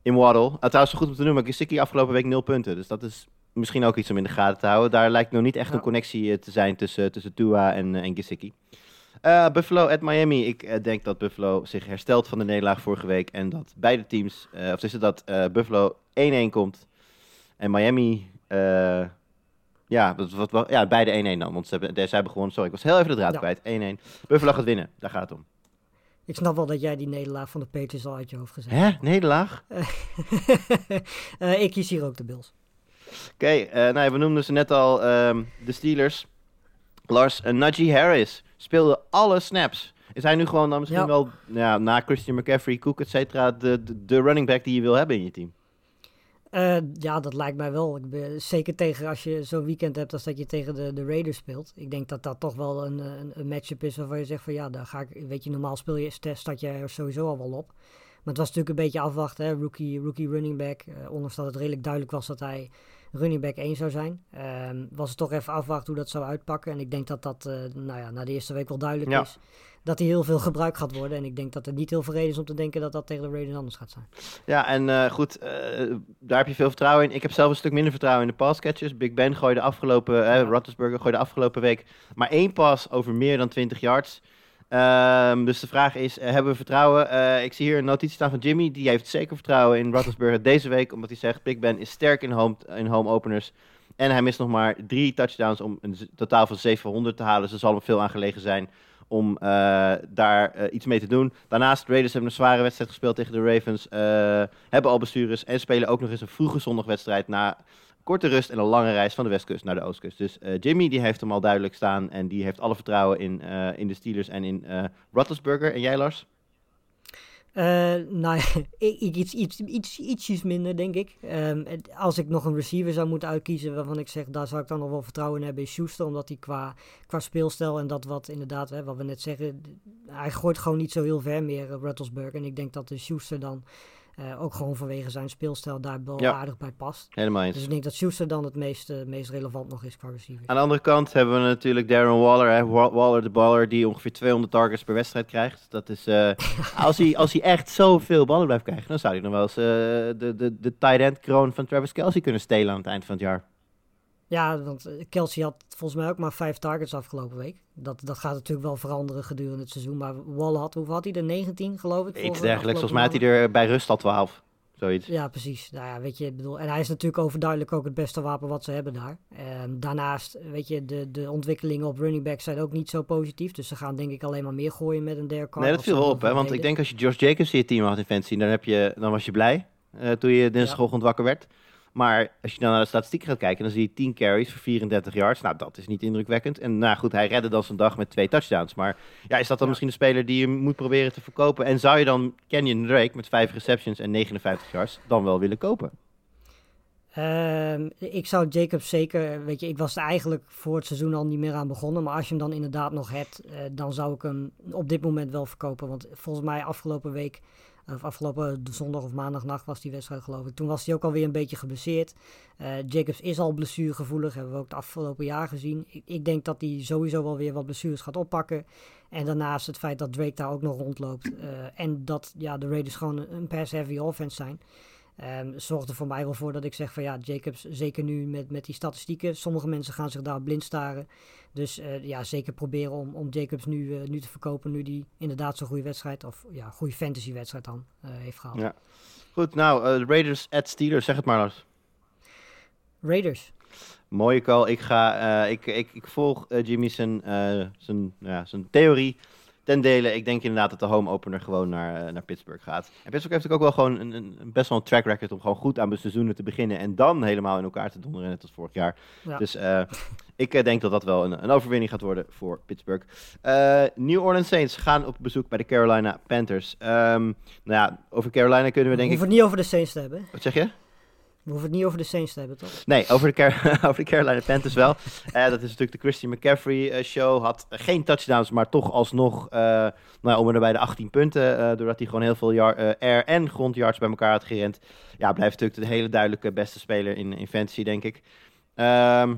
in Waddle. Ah, trouwens, goed om te noemen, Gesicki afgelopen week 0 punten. Dus dat is misschien ook iets om in de gaten te houden. Daar lijkt nog niet echt Ja. een connectie te zijn tussen, tussen Tua en, en Gesicki. Buffalo at Miami. Ik denk dat Buffalo zich herstelt van de nederlaag vorige week. En dat beide teams, of is het dat Buffalo 1-1 komt. En Miami, eh, ja, wat, ja, beide 1-1 dan. Want ze hebben, ze hebben gewoon, sorry, ik was heel even de draad Ja. kwijt. 1-1. Buffalo gaat winnen, daar gaat het om. Ik snap wel dat jij die nederlaag van de Patriots al uit je hoofd gezet Hè? hebt. Nederlaag? Eh, ik kies hier ook de Bills. Oké, eh, nou ja, we noemden ze net al, ehm, de Steelers. Lars, uh, Najee Harris speelde alle snaps. Is hij nu gewoon dan misschien Ja. wel, ja, na Christian McCaffrey, Cook, et cetera, de, de, de running back die je wil hebben in je team? Eh, ja, dat lijkt mij wel. Ik ben, zeker tegen als je zo'n weekend hebt als dat je tegen de, de Raiders speelt. Ik denk dat dat toch wel een, een, een matchup is waarvan je zegt van ja, daar ga ik, weet je, normaal speel je, st- start je er sowieso al wel op. Maar het was natuurlijk een beetje afwachten, hè? Rookie, rookie running back. Eh, ondanks dat het redelijk duidelijk was dat hij running back 1 zou zijn. Ehm, was het toch even afwachten hoe dat zou uitpakken. En ik denk dat dat, eh, nou ja, na de eerste week wel duidelijk Ja. is. Dat hij heel veel gebruikt gaat worden. En ik denk dat er niet heel veel reden is om te denken dat dat tegen de Raiders anders gaat zijn. Ja, en eh, goed, eh, daar heb je veel vertrouwen in. Ik heb zelf een stuk minder vertrouwen in de passcatchers. Big Ben gooide afgelopen, eh Roethlisberger gooide afgelopen week maar één pas over meer dan 20 yards. Ehm, dus de vraag is, eh, hebben we vertrouwen? Eh, ik zie hier een notitie staan van Jimmy. Die heeft zeker vertrouwen in Roethlisberger deze week. Omdat hij zegt, Big Ben is sterk in home, in home openers. En hij mist nog maar drie touchdowns om een totaal van 700 te halen. Dus er zal hem veel aan gelegen zijn om eh, daar eh, iets mee te doen. Daarnaast, de Raiders hebben een zware wedstrijd gespeeld tegen de Ravens. eh, hebben al bestuurders en spelen ook nog eens een vroege zondagwedstrijd na korte rust en een lange reis van de westkust naar de oostkust. Dus Jimmy die heeft hem al duidelijk staan en die heeft alle vertrouwen in, in de Steelers en in Roethlisberger. En jij Lars? Eh, nou, iets, iets, iets, ietsjes minder, denk ik. Het- als ik nog een receiver zou moeten uitkiezen waarvan ik zeg, daar zou ik dan nog wel vertrouwen in hebben, is Schuster. Omdat hij qua, qua speelstijl en dat wat inderdaad, hè, wat we net zeggen, hij gooit gewoon niet zo heel ver meer, uh, Rattlesburg. En ik denk dat de Schuster dan eh, ook gewoon vanwege zijn speelstijl daar wel Ja. aardig bij past. Helemaal eens. Dus ik denk dat Schuster dan het meest, eh, meest relevant nog is qua receiver. Aan de andere kant hebben we natuurlijk Darren Waller, hè, Waller de baller, die ongeveer 200 targets per wedstrijd krijgt. Dat is, eh, als, hij, als hij echt zoveel ballen blijft krijgen, dan zou hij nog wel eens de, de, de tight end kroon van Travis Kelsey kunnen stelen aan het eind van het jaar. Ja, want eh, Kelsey had volgens mij ook maar vijf targets afgelopen week. Dat, dat gaat natuurlijk wel veranderen gedurende het seizoen. Maar Waller had, hoeveel had hij er? 19 geloof ik? Iets vorige- dergelijks. Volgens mij had hij er bij rust al 12. Zoiets. Ja, precies. Nou ja, weet je, bedoel, en hij is natuurlijk overduidelijk ook het beste wapen wat ze hebben daar. Ehm, daarnaast, weet je, de, de ontwikkelingen op running back zijn ook niet zo positief. Dus ze gaan denk ik alleen maar meer gooien met een Derek Carr. Nee, dat viel wel op. Hè? Want ik denk als je Josh Jacobs in je team had in fantasy, dan, heb je, dan was je blij eh, toen je dinsdagochtend wakker werd. Maar als je dan naar de statistieken gaat kijken, dan zie je 10 carries voor 34 yards. Nou, dat is niet indrukwekkend. En nou goed, hij redde dan zijn dag met twee touchdowns. Maar ja, is dat dan misschien een speler die je moet proberen te verkopen? En zou je dan Kenyon Drake met 5 receptions en 59 yards dan wel willen kopen? Ehm, ik zou Jacobs zeker, weet je, ik was er eigenlijk voor het seizoen al niet meer aan begonnen. Maar als je hem dan inderdaad nog hebt, eh, dan zou ik hem op dit moment wel verkopen. Want volgens mij afgelopen week, of afgelopen zondag of maandagnacht was die wedstrijd geloof ik. Toen was hij ook alweer een beetje geblesseerd. Eh, Jacobs is al blessuregevoelig, hebben we ook het afgelopen jaar gezien. Ik, ik denk dat hij sowieso wel weer wat blessures gaat oppakken. En daarnaast het feit dat Drake daar ook nog rondloopt. eh, en dat ja, de Raiders gewoon een, pass-heavy offense zijn. Ehm zorgt er voor mij wel voor dat ik zeg van ja, Jacobs, zeker nu met, met die statistieken. Sommige mensen gaan zich daar blind staren. Dus eh, ja, zeker proberen om, om Jacobs nu, eh, nu te verkopen. Nu die inderdaad zo'n goede wedstrijd, of ja, goede fantasy wedstrijd dan eh, heeft gehaald. Ja. Goed, nou, de Raiders at Steelers, zeg het maar Lars. Raiders. Mooie call. Ik, ga, ik, ik, ik volg Jimmy zijn, zijn, ja, zijn theorie ten dele. Ik denk inderdaad dat de home opener gewoon naar, eh, naar Pittsburgh gaat. En Pittsburgh heeft ook wel gewoon een, best wel een track record om gewoon goed aan de seizoenen te beginnen. En dan helemaal in elkaar te donderen, net als vorig jaar. Ja. Dus eh, ik eh, denk dat dat wel een, een overwinning gaat worden voor Pittsburgh. New Orleans Saints gaan op bezoek bij de Carolina Panthers. Ehm, nou ja, over Carolina kunnen we We denk ik... hoeven het niet over de Saints te hebben. Wat zeg je? We hoeven het niet over de Saints te hebben, toch? Nee, over de, over de Carolina Panthers wel. Eh, dat is natuurlijk de Christian McCaffrey eh, show. Had geen touchdowns, maar toch alsnog eh nou, om en bij de 18 punten. doordat hij gewoon heel veel air- en grondyards bij elkaar had gerend. Ja, blijft natuurlijk de hele duidelijke beste speler in, in fantasy, denk ik. Ehm,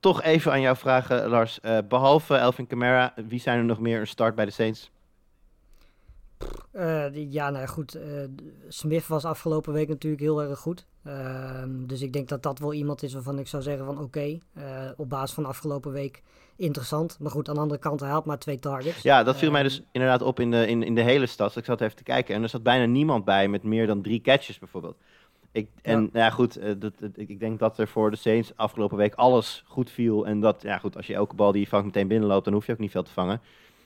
toch even aan jou vragen, Lars. Eh, behalve Elvin Kamara, wie zijn er nog meer een start bij de Saints? Eh, die- ja, nou ja, goed. eh, Smith was afgelopen week natuurlijk heel erg goed. Ehm, dus ik denk dat dat wel iemand is waarvan ik zou zeggen van oké, eh, op basis van afgelopen week interessant. Maar goed, aan de andere kant, hij had maar twee targets. Ja, dat viel mij Ehm, dus inderdaad op in de, in, in de hele stad. Ik zat even te kijken en er zat bijna niemand bij met meer dan drie catches bijvoorbeeld. Ik, en Ja. ja, goed, dat, dat- ik ik denk dat er voor de Saints afgelopen week alles goed viel. En dat, ja goed, als je elke bal die je vangt meteen binnenloopt, dan hoef je ook niet veel te vangen.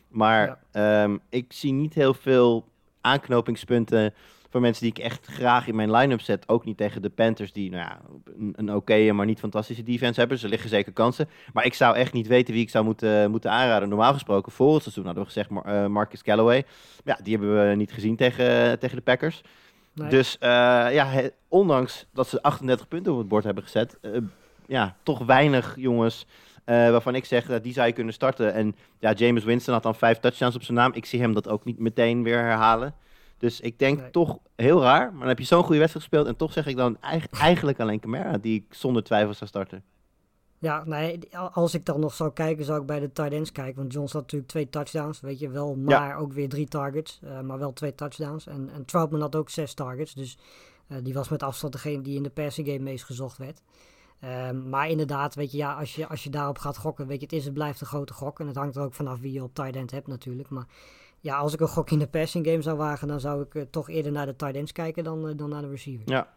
Maar ehm, ik zie niet heel veel aanknopingspunten voor mensen die ik echt graag in mijn line-up zet. Ook niet tegen de Panthers, die nou ja, een, een oké, maar niet fantastische defense hebben. Er liggen zeker kansen. Maar ik zou echt niet weten wie ik zou moeten, moeten aanraden. Normaal gesproken, voor het seizoen hadden we gezegd eh, Marcus Callaway. Ja, die hebben we niet gezien tegen, tegen de Packers. Nee. Dus eh, ja, he- ondanks dat ze 38 punten op het bord hebben gezet, eh, ja, toch weinig jongens eh, waarvan ik zeg dat die zou je kunnen starten. En ja, James Winston had dan vijf touchdowns op zijn naam. Ik zie hem dat ook niet meteen weer herhalen. Dus ik denk Nee. toch heel raar. Maar dan heb je zo'n goede wedstrijd gespeeld. En toch zeg ik dan eig- eigenlijk alleen Camara, die ik zonder twijfel zou starten. Ja, nee, als ik dan nog zou kijken, zou ik bij de tight ends kijken. Want Jones had natuurlijk twee touchdowns, weet je wel. Maar ook weer drie targets, eh, maar wel twee touchdowns. En, en Troutman had ook zes targets. Dus eh, die was met afstand degene die in de passing game meest gezocht werd. Ehm, maar inderdaad, weet je, ja, als je, als je daarop gaat gokken, weet je, het is het blijft een grote gok. En het hangt er ook vanaf wie je op tight end hebt natuurlijk. Maar ja, als ik een gok in de passing game zou wagen, dan zou ik eh, toch eerder naar de tight ends kijken dan, eh, dan naar de receiver. Ja.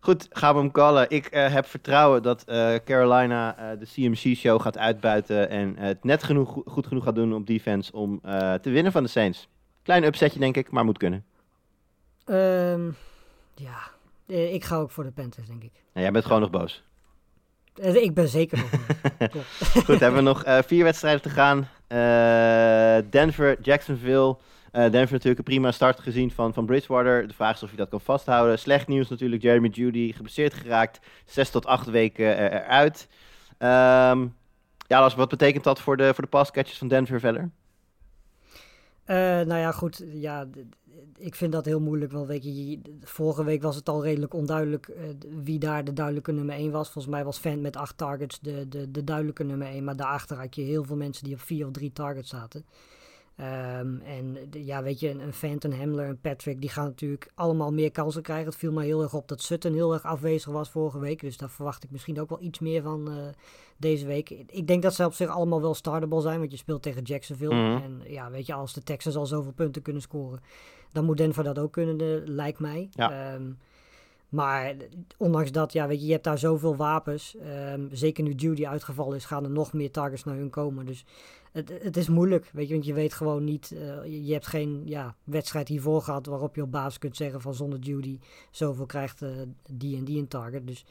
Goed, gaan we hem callen. Ik eh, heb vertrouwen dat Carolina de CMC-show gaat uitbuiten en het net genoeg, go- goed genoeg gaat doen op defense om te winnen van de Saints. Klein upsetje denk ik, maar moet kunnen. Ehm, ja, ik ga ook voor de Panthers, denk ik. Nou, jij bent gewoon nog boos. Eh, Ik ben zeker nog. Goed, hebben we nog eh, vier wedstrijden te gaan. Eh, Denver, Jacksonville. Denver natuurlijk een prima start gezien van, van Bridgewater. De vraag is of je dat kan vasthouden. Slecht nieuws natuurlijk, Jeremy Judy geblesseerd geraakt. Zes tot acht weken eruit. Ehm ja, Lars, wat betekent dat voor de, voor de passcatchers van Denver verder? Eh, nou ja, goed. Ja, ik vind dat heel moeilijk. Want weet je, vorige week was het al redelijk onduidelijk eh, wie daar de duidelijke nummer 1 was. Volgens mij was Fant met acht targets de, de, de duidelijke nummer 1. Maar daarachter had je heel veel mensen die op vier of drie targets zaten. Ehm, en de- ja, weet je, een, een Fant, een Hamler, een Patrick, die gaan natuurlijk allemaal meer kansen krijgen. Het viel mij heel erg op dat Sutton heel erg afwezig was vorige week. Dus daar verwacht ik misschien ook wel iets meer van eh, deze week. Ik denk dat ze op zich allemaal wel startable zijn, want je speelt tegen Jacksonville. Mhm. En ja, weet je, als de Texans al zoveel punten kunnen scoren, dan moet Denver dat ook kunnen, eh, lijkt mij. Ja. Ehm, maar ondanks dat, ja, weet je, je hebt daar zoveel wapens. Ehm, zeker nu Judy uitgevallen is, gaan er nog meer targets naar hun komen. Dus het, het is moeilijk, weet je, want je weet gewoon niet. eh, je, hebt geen ja, wedstrijd hiervoor gehad waarop je op basis kunt zeggen van zonder Judy zoveel krijgt eh, die en die een target. Dus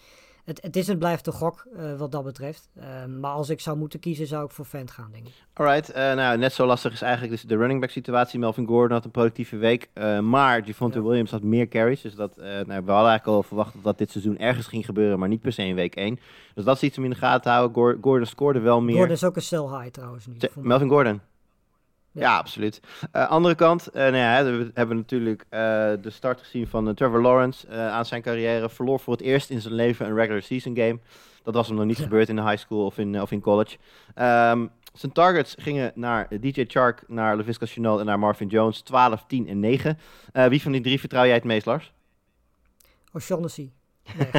het, het is en blijft een gok eh, wat dat betreft. Ehm, maar als ik zou moeten kiezen, zou ik voor Fant gaan, denk ik. Alright, eh, nou net zo lastig is eigenlijk dus de running back situatie. Melvin Gordon had een productieve week, eh, maar Javonte Ja. Williams had meer carries. Dus dat, eh, nou, we hadden eigenlijk al verwacht dat dat dit seizoen ergens ging gebeuren, maar niet per se in week 1. Dus dat is iets om in de gaten te houden. Gor- Gordon scoorde wel meer. Gordon is ook een sell high trouwens nu. Melvin Gordon. Ja, Ja. absoluut. Eh, andere kant, eh nou ja, we hebben natuurlijk eh, de start gezien van Trevor Lawrence aan zijn carrière. Verloor voor het eerst in zijn leven een regular season game. Dat was hem nog niet Ja. gebeurd in de high school of in, of in college. Ehm, zijn targets gingen naar DJ Chark, naar LaVisca Chenault en naar Marvin Jones. 12, 10 en 9. Eh, wie van die drie vertrouw jij het meest, Lars? O'Shaughnessy. Nee.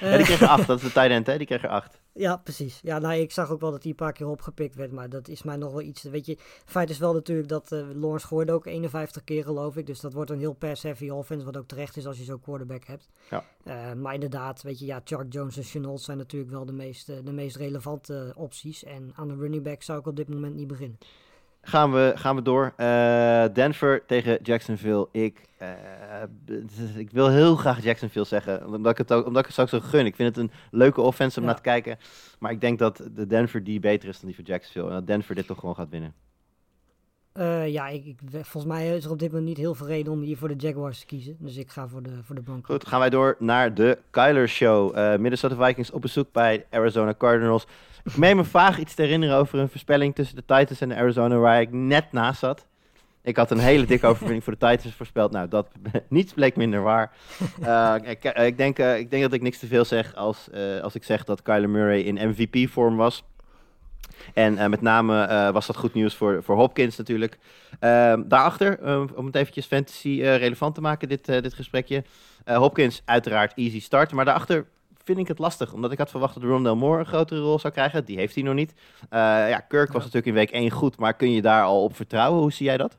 ja, die kreeg er 8. Dat is de tight end, hè? Die kreeg er 8. Ja, precies. Ja, nou, ik zag ook wel dat hij een paar keer opgepikt werd, maar dat is mij nog wel iets. Weet je, feit is wel natuurlijk dat eh Lawrence gooide ook 51 keer, geloof ik. Dus dat wordt een heel pass-heavy offense, wat ook terecht is als je zo'n quarterback hebt. Ja. Eh, maar inderdaad, weet je, ja, Chuck Jones en Chenault zijn natuurlijk wel de meest, eh, de meest relevante opties. En aan de running back zou ik op dit moment niet beginnen. Gaan we, gaan we door. Eh, Denver tegen Jacksonville. Ik, eh, ik wil heel graag Jacksonville zeggen. Omdat ik, het ook, omdat ik het ook zo gun. Ik vind het een leuke offense om Ja. naar te kijken. Maar ik denk dat de Denver die beter is dan die van Jacksonville. En dat Denver dit toch gewoon gaat winnen. Eh, ja, ik, ik, volgens mij is er op dit moment niet heel veel reden om hier voor de Jaguars te kiezen. Dus ik ga voor de, voor de Broncos. Goed, gaan wij door naar de Kyler Show. Eh, Minnesota Vikings op bezoek bij Arizona Cardinals. Ik meen me vaag iets te herinneren over een voorspelling tussen de Titans en de Arizona waar ik net naast zat. Ik had een hele dikke overwinning voor de Titans voorspeld. Nou, dat niets bleek minder waar. Eh, ik, ik, denk, ik denk dat ik niks te veel zeg als, als ik zeg dat Kyler Murray in MVP-vorm was. En eh, met name eh, was dat goed nieuws voor, voor Hopkins natuurlijk. Ehm, daarachter, eh, om het eventjes fantasy relevant te maken, dit, dit gesprekje. Hopkins uiteraard easy start, maar daarachter vind ik het lastig. Omdat ik had verwacht dat Rondell Moore een grotere rol zou krijgen. Die heeft hij nog niet. Ja, Kirk was Ja. natuurlijk in week 1 goed, maar kun je daar al op vertrouwen? Hoe zie jij dat?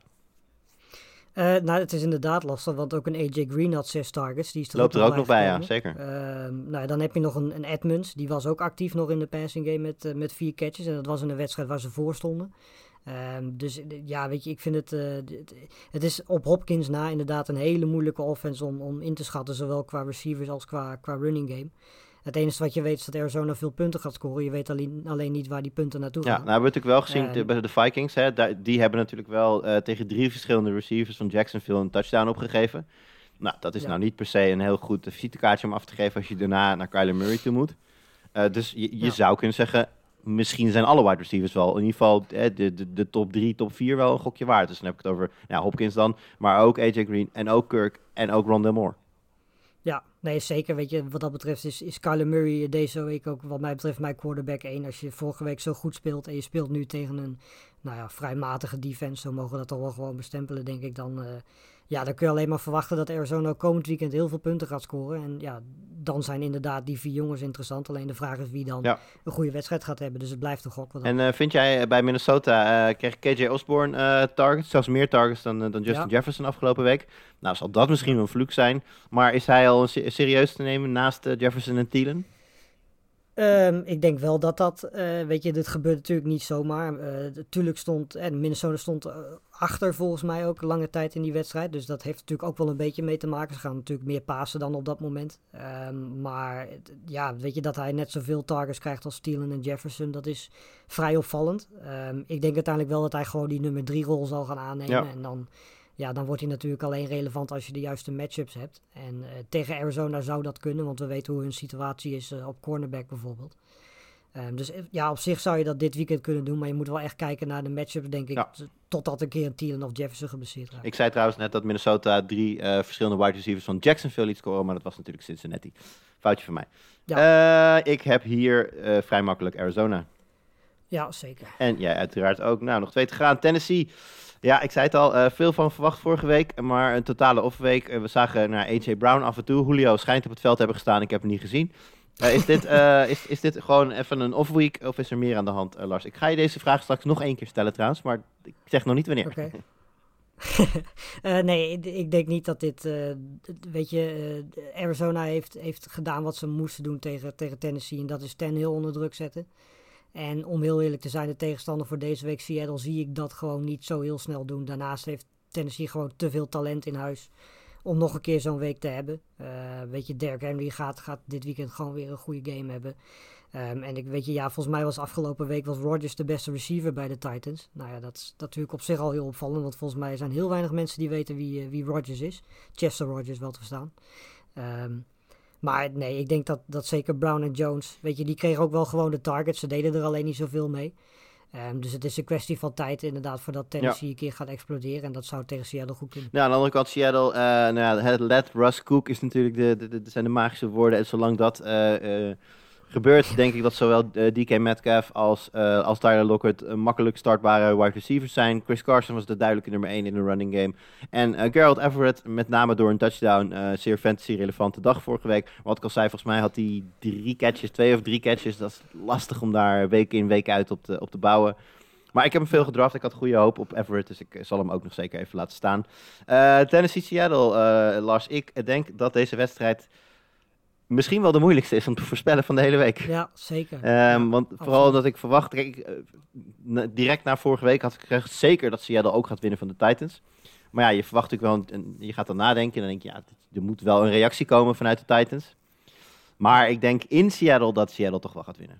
Eh, nou, het is inderdaad lastig, want ook een AJ Green had zes targets. Die is er Loopt er ook nog bij, ja, zeker. Ehm, nou, dan heb je nog een, een Edmonds, die was ook actief nog in de passing game met, eh, met vier catches. En dat was in een wedstrijd waar ze voor stonden. Ehm, dus ja, weet je, ik vind het, eh, het is op Hopkins na inderdaad een hele moeilijke offense om, om in te schatten, zowel qua receivers als qua, qua running game. Het enige wat je weet is dat Arizona veel punten gaat scoren. Je weet alleen, alleen niet waar die punten naartoe Ja, gaan. nou hebben we natuurlijk wel gezien Eh, bij de Vikings. Hè, die hebben natuurlijk wel eh, tegen drie verschillende receivers van Jacksonville een touchdown opgegeven. Nou, dat is Ja. nou niet per se een heel goed visitekaartje om af te geven als je daarna naar Kyler Murray toe moet. Eh, dus je, je Ja. zou kunnen zeggen, misschien zijn alle wide receivers wel, in ieder geval eh, de, de, de top 3, top 4 wel een gokje waard. Dus dan heb ik het over nou, Hopkins dan, maar ook AJ Green en ook Kirk en ook Rondell Moore. Nee, zeker. Weet je, wat dat betreft is, is Kyler Murray deze week ook wat mij betreft mijn quarterback 1. Als je vorige week zo goed speelt en je speelt nu tegen een nou ja, vrij matige defense, zo mogen we dat toch wel gewoon bestempelen, denk ik dan. eh, ja, dan kun je alleen maar verwachten dat Arizona komend weekend heel veel punten gaat scoren. En ja, dan zijn inderdaad die vier jongens interessant. Alleen de vraag is wie dan Ja. een goede wedstrijd gaat hebben. Dus het blijft een gok. En eh, vind jij eh, bij Minnesota, eh, kreeg KJ Osborne targets, zelfs meer targets dan, dan Justin Ja. Jefferson afgelopen week? Nou, zal dat misschien een vloek zijn, maar is hij al se- serieus te nemen naast Jefferson en Thielen? Ehm, ik denk wel dat dat, weet je, dit gebeurt natuurlijk niet zomaar. Eh natuurlijk stond, en Minnesota stond achter volgens mij ook lange tijd in die wedstrijd. Dus dat heeft natuurlijk ook wel een beetje mee te maken. Ze gaan natuurlijk meer pasen dan op dat moment. Ehm, maar ja, weet je, dat hij net zoveel targets krijgt als Thielen en Jefferson, dat is vrij opvallend. Ehm, ik denk uiteindelijk wel dat hij gewoon die nummer drie rol zal gaan aannemen. Ja. En dan, ja, dan wordt hij natuurlijk alleen relevant als je de juiste matchups hebt. En eh, tegen Arizona zou dat kunnen, want we weten hoe hun situatie is eh, op cornerback bijvoorbeeld. Ehm, dus ja, op zich zou je dat dit weekend kunnen doen, maar je moet wel echt kijken naar de matchups, denk ik, Ja. totdat een keer een Thielen of Jefferson geblesseerd raakt. Ik zei trouwens net dat Minnesota drie eh, verschillende wide receivers van Jacksonville liet scoren, maar dat was natuurlijk Cincinnati. Foutje van mij. Eh, ik heb hier eh, vrij makkelijk Arizona. Ja, zeker. En jij uiteraard ook. Nou, nog twee te gaan. Tennessee. Ja, ik zei het al, veel van verwacht vorige week, maar een totale off-week. Eh, we zagen naar AJ Brown af en toe. Julio schijnt op het veld te hebben gestaan, ik heb hem niet gezien. Eh, is, dit, eh, is, is dit gewoon even een off-week of is er meer aan de hand, eh, Lars? Ik ga je deze vraag straks nog één keer stellen trouwens, maar ik zeg nog niet wanneer. Nee, ik, denk niet dat dit. weet je, Arizona heeft, heeft gedaan wat ze moesten doen tegen, tegen Tennessee. En dat is ten heel onder druk zetten. En om heel eerlijk te zijn, de tegenstander voor deze week, Seattle, zie ik dat gewoon niet zo heel snel doen. Daarnaast heeft Tennessee gewoon te veel talent in huis om nog een keer zo'n week te hebben. Eh, weet je, Derrick Henry gaat, gaat dit weekend gewoon weer een goede game hebben. Ehm, en ik weet je, ja, volgens mij was afgelopen week was Rodgers de beste receiver bij de Titans. Nou ja, dat is natuurlijk op zich al heel opvallend, want volgens mij zijn heel weinig mensen die weten wie, eh, wie Rodgers is. Chester Rodgers wel te verstaan. Ehm, maar nee, ik denk dat, dat zeker Brown en Jones, weet je, die kregen ook wel gewoon de targets. Ze deden er alleen niet zoveel mee. Ehm, dus het is een kwestie van tijd inderdaad voordat Tennessee een keer gaat exploderen. En dat zou tegen Seattle goed kunnen. Nou, aan de andere kant, Seattle, eh nou ja, het let Russ Cook is natuurlijk de, de, de, de- zijn de magische woorden. En zolang dat eh, eh, gebeurt, denk ik dat zowel eh, DK Metcalf als, eh, als Tyler Lockett een makkelijk startbare wide receivers zijn. Chris Carson was de duidelijke nummer 1 in de running game. En eh Gerald Everett, met name door een touchdown, eh, zeer fantasy-relevante dag vorige week. Wat ik al zei, volgens mij had hij drie catches, twee of drie catches. Dat is lastig om daar week in, week uit op te, op te bouwen. Maar ik heb hem veel gedraft. Ik had goede hoop op Everett, dus ik eh, zal hem ook nog zeker even laten staan. Eh, Tennessee Seattle, eh, Lars. Ik denk dat deze wedstrijd misschien wel de moeilijkste is om te voorspellen van de hele week. Ja, zeker. Ehm, Ja, want vooral omdat ik verwacht, kijk, ik, eh, direct na vorige week had ik gezegd zeker dat Seattle ook gaat winnen van de Titans. Maar ja, je verwacht natuurlijk wel, een, een- je gaat dan nadenken en dan denk je, ja, er moet wel een reactie komen vanuit de Titans. Maar ik denk in Seattle dat Seattle toch wel gaat winnen.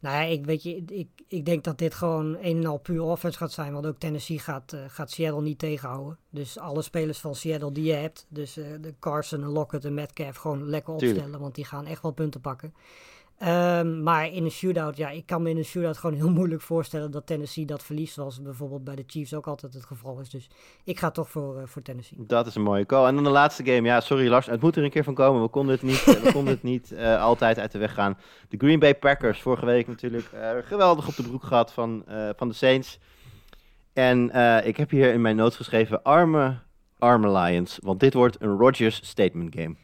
Nou ja, ik, weet je, ik, ik denk dat dit gewoon een en al puur offense gaat zijn. Want ook Tennessee gaat, eh, gaat Seattle niet tegenhouden. Dus alle spelers van Seattle die je hebt. Dus eh, de Carson, en Lockett en Metcalf gewoon lekker Tuurlijk. opstellen. Want die gaan echt wel punten pakken. Ehm, maar in een shootout, ja, ik kan me in een shootout gewoon heel moeilijk voorstellen dat Tennessee dat verliest. Zoals bijvoorbeeld bij de Chiefs ook altijd het geval is. Dus ik ga toch voor, eh, voor Tennessee. Dat is een mooie call. En dan de laatste game. Ja, sorry Lars, het moet er een keer van komen. We konden het niet, we konden het niet eh, altijd uit de weg gaan. De Green Bay Packers, vorige week natuurlijk eh, geweldig op de broek gehad van, eh, van de Saints. En eh, ik heb hier in mijn notes geschreven, arme, arme Lions. Want dit wordt een Rodgers statement game.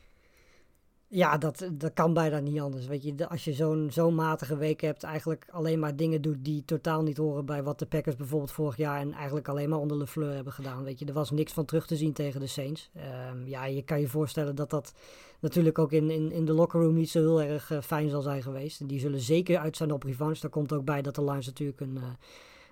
Ja, dat, dat kan bijna niet anders. Weet je, als je zo'n zo'n matige week hebt, eigenlijk alleen maar dingen doet die totaal niet horen bij wat de Packers bijvoorbeeld vorig jaar en eigenlijk alleen maar onder LeFleur hebben gedaan. Weet je, er was niks van terug te zien tegen de Saints. Ehm, ja, je kan je voorstellen dat dat natuurlijk ook in, in, in de locker room niet zo heel erg eh, fijn zal zijn geweest. En die zullen zeker uit zijn op revanche. Daar komt ook bij dat de Lions natuurlijk een, eh,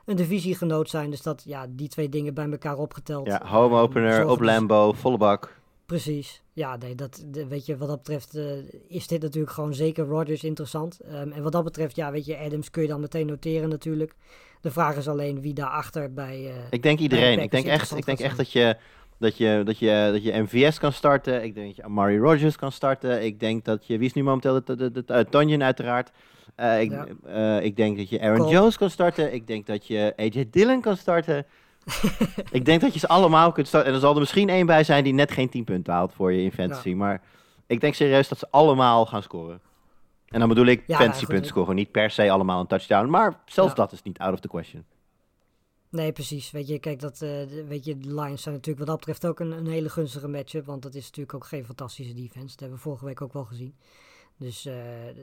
een divisiegenoot zijn. Dus dat, ja, die twee dingen bij elkaar opgeteld. Ja, home ehm, opener op Lambo, volle bak. Precies. Ja, nee, dat, weet je, wat dat betreft eh, is dit natuurlijk gewoon zeker Rodgers interessant. Ehm, en wat dat betreft, ja, weet je, Adams kun je dan meteen noteren natuurlijk. De vraag is alleen wie daarachter bij... eh, Ik denk iedereen. Ik denk echt, ik denk echt dat je Dat je, dat, je, dat je MVS kan starten. Ik denk dat je Amari Rogers kan starten. Ik denk dat je... Wie is nu momenteel de, de, de, de uiteraard. Eh, ik, Ja. eh, ik denk dat je Aaron. Jones kan starten. Ik denk dat je AJ Dillon kan starten. ik denk dat je ze allemaal kunt starten. En er zal er misschien één bij zijn die net geen 10 punten haalt voor je in fantasy. Maar ik denk serieus dat ze allemaal gaan scoren. En dan bedoel ik Ja, fantasy punten scoren. Niet per se allemaal een touchdown. Maar zelfs Ja. dat is niet out of the question. Nee, precies. Weet je, kijk, dat, eh, de- weet je, de Lions zijn natuurlijk wat dat betreft ook een, een hele gunstige matchup. Want dat is natuurlijk ook geen fantastische defense. Dat hebben we vorige week ook wel gezien. Dus eh,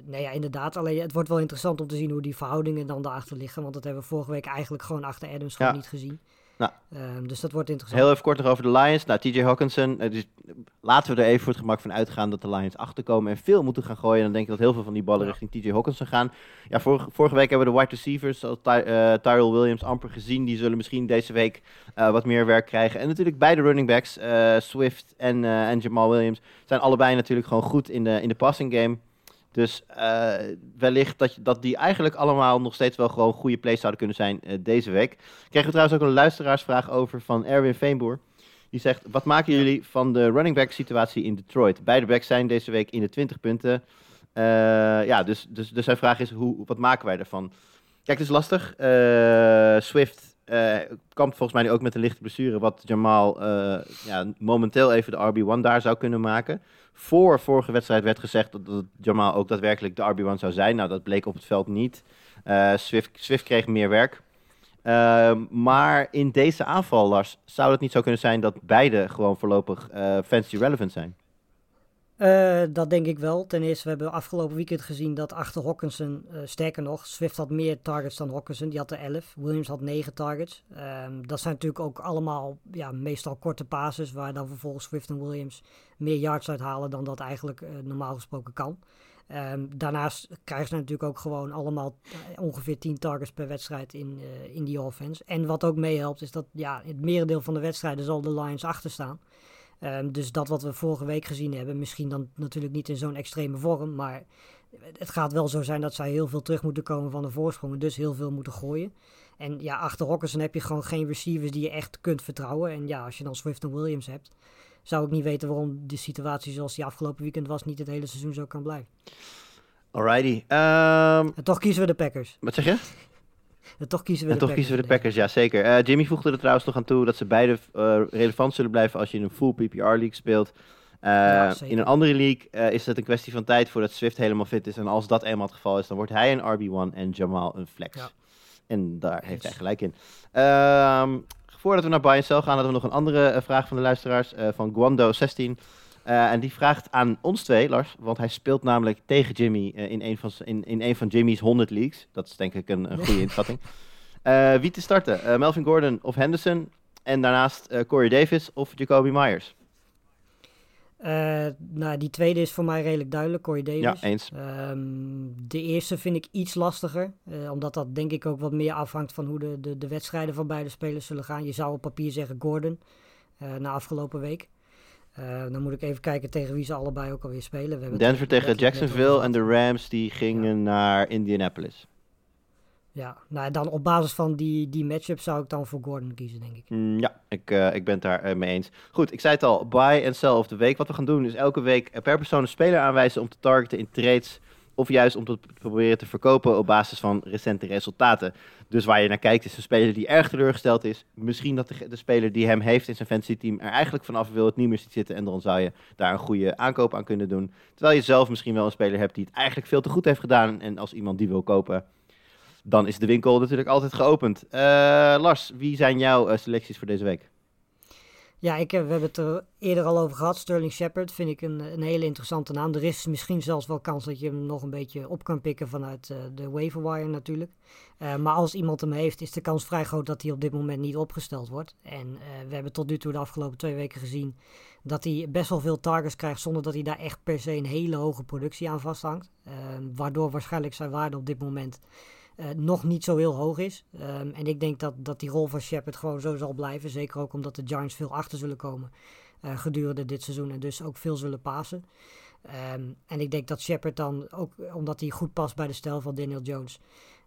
nee, ja, inderdaad. Alleen het wordt wel interessant om te zien hoe die verhoudingen dan daarachter liggen. Want dat hebben we vorige week eigenlijk gewoon achter Adams gewoon Ja. niet gezien. Nou. Ehm, dus dat wordt interessant. Heel even kort nog over de Lions. Nou, TJ Hawkinson. dus laten we er even voor het gemak van uitgaan dat de Lions achterkomen en veel moeten gaan gooien. Dan denk ik dat heel veel van die ballen Ja. richting TJ Hawkinson gaan. Ja, vorige, vorige week hebben we de wide receivers, zoals Ty, eh, Tyrell Williams, amper gezien. Die zullen misschien deze week eh, wat meer werk krijgen. En natuurlijk beide running backs, eh, Swift en, eh, en Jamal Williams, zijn allebei natuurlijk gewoon goed in de, in de passing game. Dus eh, wellicht dat, je- dat die eigenlijk allemaal nog steeds wel gewoon goede plays zouden kunnen zijn eh, deze week. Kregen we trouwens ook een luisteraarsvraag over van Erwin Veenboer. Die zegt, wat maken jullie van de running back situatie in Detroit? Beide backs zijn deze week in de 20 punten. Eh, ja, dus, dus, dus zijn vraag is, hoe, wat maken wij ervan? Kijk, het is lastig. Swift kampt volgens mij nu ook met een lichte blessure, wat Jamal ja, momenteel even de RB1 daar zou kunnen maken. Voor vorige wedstrijd werd gezegd dat, dat Jamal ook daadwerkelijk de RB1 zou zijn. Nou, dat bleek op het veld niet. Eh, Swift, Swift kreeg meer werk. Ehm, maar in deze aanval, Lars, zou het niet zo kunnen zijn dat beide gewoon voorlopig eh fantasy relevant zijn? Eh, dat denk ik wel. Ten eerste, we hebben afgelopen weekend gezien dat achter Hawkinson, eh, sterker nog, Swift had meer targets dan Hawkinson. Die had er 11. Williams had 9 targets. Ehm, dat zijn natuurlijk ook allemaal ja, meestal korte passes, waar dan vervolgens Swift en Williams meer yards uithalen dan dat eigenlijk eh, normaal gesproken kan. Ehm, daarnaast krijgen ze natuurlijk ook gewoon allemaal ongeveer 10 targets per wedstrijd in, in die offense. En wat ook meehelpt is dat ja, het merendeel van de wedstrijden zal de Lions achter staan. Ehm, dus dat wat we vorige week gezien hebben, misschien dan natuurlijk niet in zo'n extreme vorm, maar het gaat wel zo zijn dat zij heel veel terug moeten komen van de voorsprong en dus heel veel moeten gooien. En ja, achter Rockerson heb je gewoon geen receivers die je echt kunt vertrouwen. En ja, als je dan Swift en Williams hebt, zou ik niet weten waarom de situatie zoals die afgelopen weekend was niet het hele seizoen zo kan blijven. Alrighty. Ehm, En toch kiezen we de Packers. wat zeg je? En toch kiezen we En de toch Packers. kiezen we de Nee. Packers, ja zeker. Eh, Jimmy voegde er trouwens nog aan toe dat ze beide eh, relevant zullen blijven als je in een full PPR league speelt. Eh, Ja, in een andere league is het een kwestie van tijd voordat Swift helemaal fit is. En als dat eenmaal het geval is, dan wordt hij een RB1 en Jamal een flex. Ja. En daar heeft hij gelijk in. Ehm, voordat we naar buy and sell gaan, hadden we nog een andere vraag van de luisteraars van Guando16. Eh, en die vraagt aan ons twee, Lars, want hij speelt namelijk tegen Jimmy eh, in, een van, in, in een van Jimmy's 100 leagues. Dat is denk ik een, een goede inschatting. Eh, wie te starten? Melvin Gordon of Henderson? En daarnaast Corey Davis of Jacoby Myers? Nou, die tweede is voor mij redelijk duidelijk, Corey Davis. Ja, eens. Ehm, de eerste vind ik iets lastiger, omdat dat denk ik ook wat meer afhangt van hoe de, de, de wedstrijden van beide spelers zullen gaan. Je zou op papier zeggen Gordon, na afgelopen week. Eh, dan moet ik even kijken tegen wie ze allebei ook alweer spelen. We Denver er tegen Jacksonville en de. Rams die gingen naar Indianapolis. Ja, nou dan op basis van die, die matchup zou ik dan voor Gordon kiezen, denk ik. Mm, ja, ik, eh, ik ben het daar eh, mee eens. Goed, ik zei het al, buy en sell of de week. Wat we gaan doen is elke week per persoon een speler aanwijzen om te targeten in trades. Of juist om te proberen te verkopen op basis van recente resultaten. Dus waar je naar kijkt is een speler die erg teleurgesteld is. Misschien dat de, de speler die hem heeft in zijn fantasy team er eigenlijk vanaf wil het niet meer ziet zitten. En dan zou je daar een goede aankoop aan kunnen doen. Terwijl je zelf misschien wel een speler hebt die het eigenlijk veel te goed heeft gedaan. En als iemand die wil kopen, dan is de winkel natuurlijk altijd geopend. Eh, Lars, wie zijn jouw eh, selecties voor deze week? Ja, ik, heb- we hebben het er eerder al over gehad. Sterling Shepard vind ik een, een hele interessante naam. Er is misschien zelfs wel kans dat je hem nog een beetje op kan pikken vanuit eh, de waiver wire natuurlijk. Eh, maar als iemand hem heeft, is de kans vrij groot dat hij op dit moment niet opgesteld wordt. En eh, we hebben tot nu toe de afgelopen twee weken gezien dat hij best wel veel targets krijgt zonder dat hij daar echt per se een hele hoge productie aan vasthangt. Eh, waardoor waarschijnlijk zijn waarde op dit moment eh, nog niet zo heel hoog is. Ehm, en ik denk dat, dat die rol van Shepard gewoon zo zal blijven. Zeker ook omdat de Giants veel achter zullen komen eh, gedurende dit seizoen. En dus ook veel zullen pasen. Ehm, en ik denk dat Shepard dan, ook omdat hij goed past bij de stijl van Daniel Jones...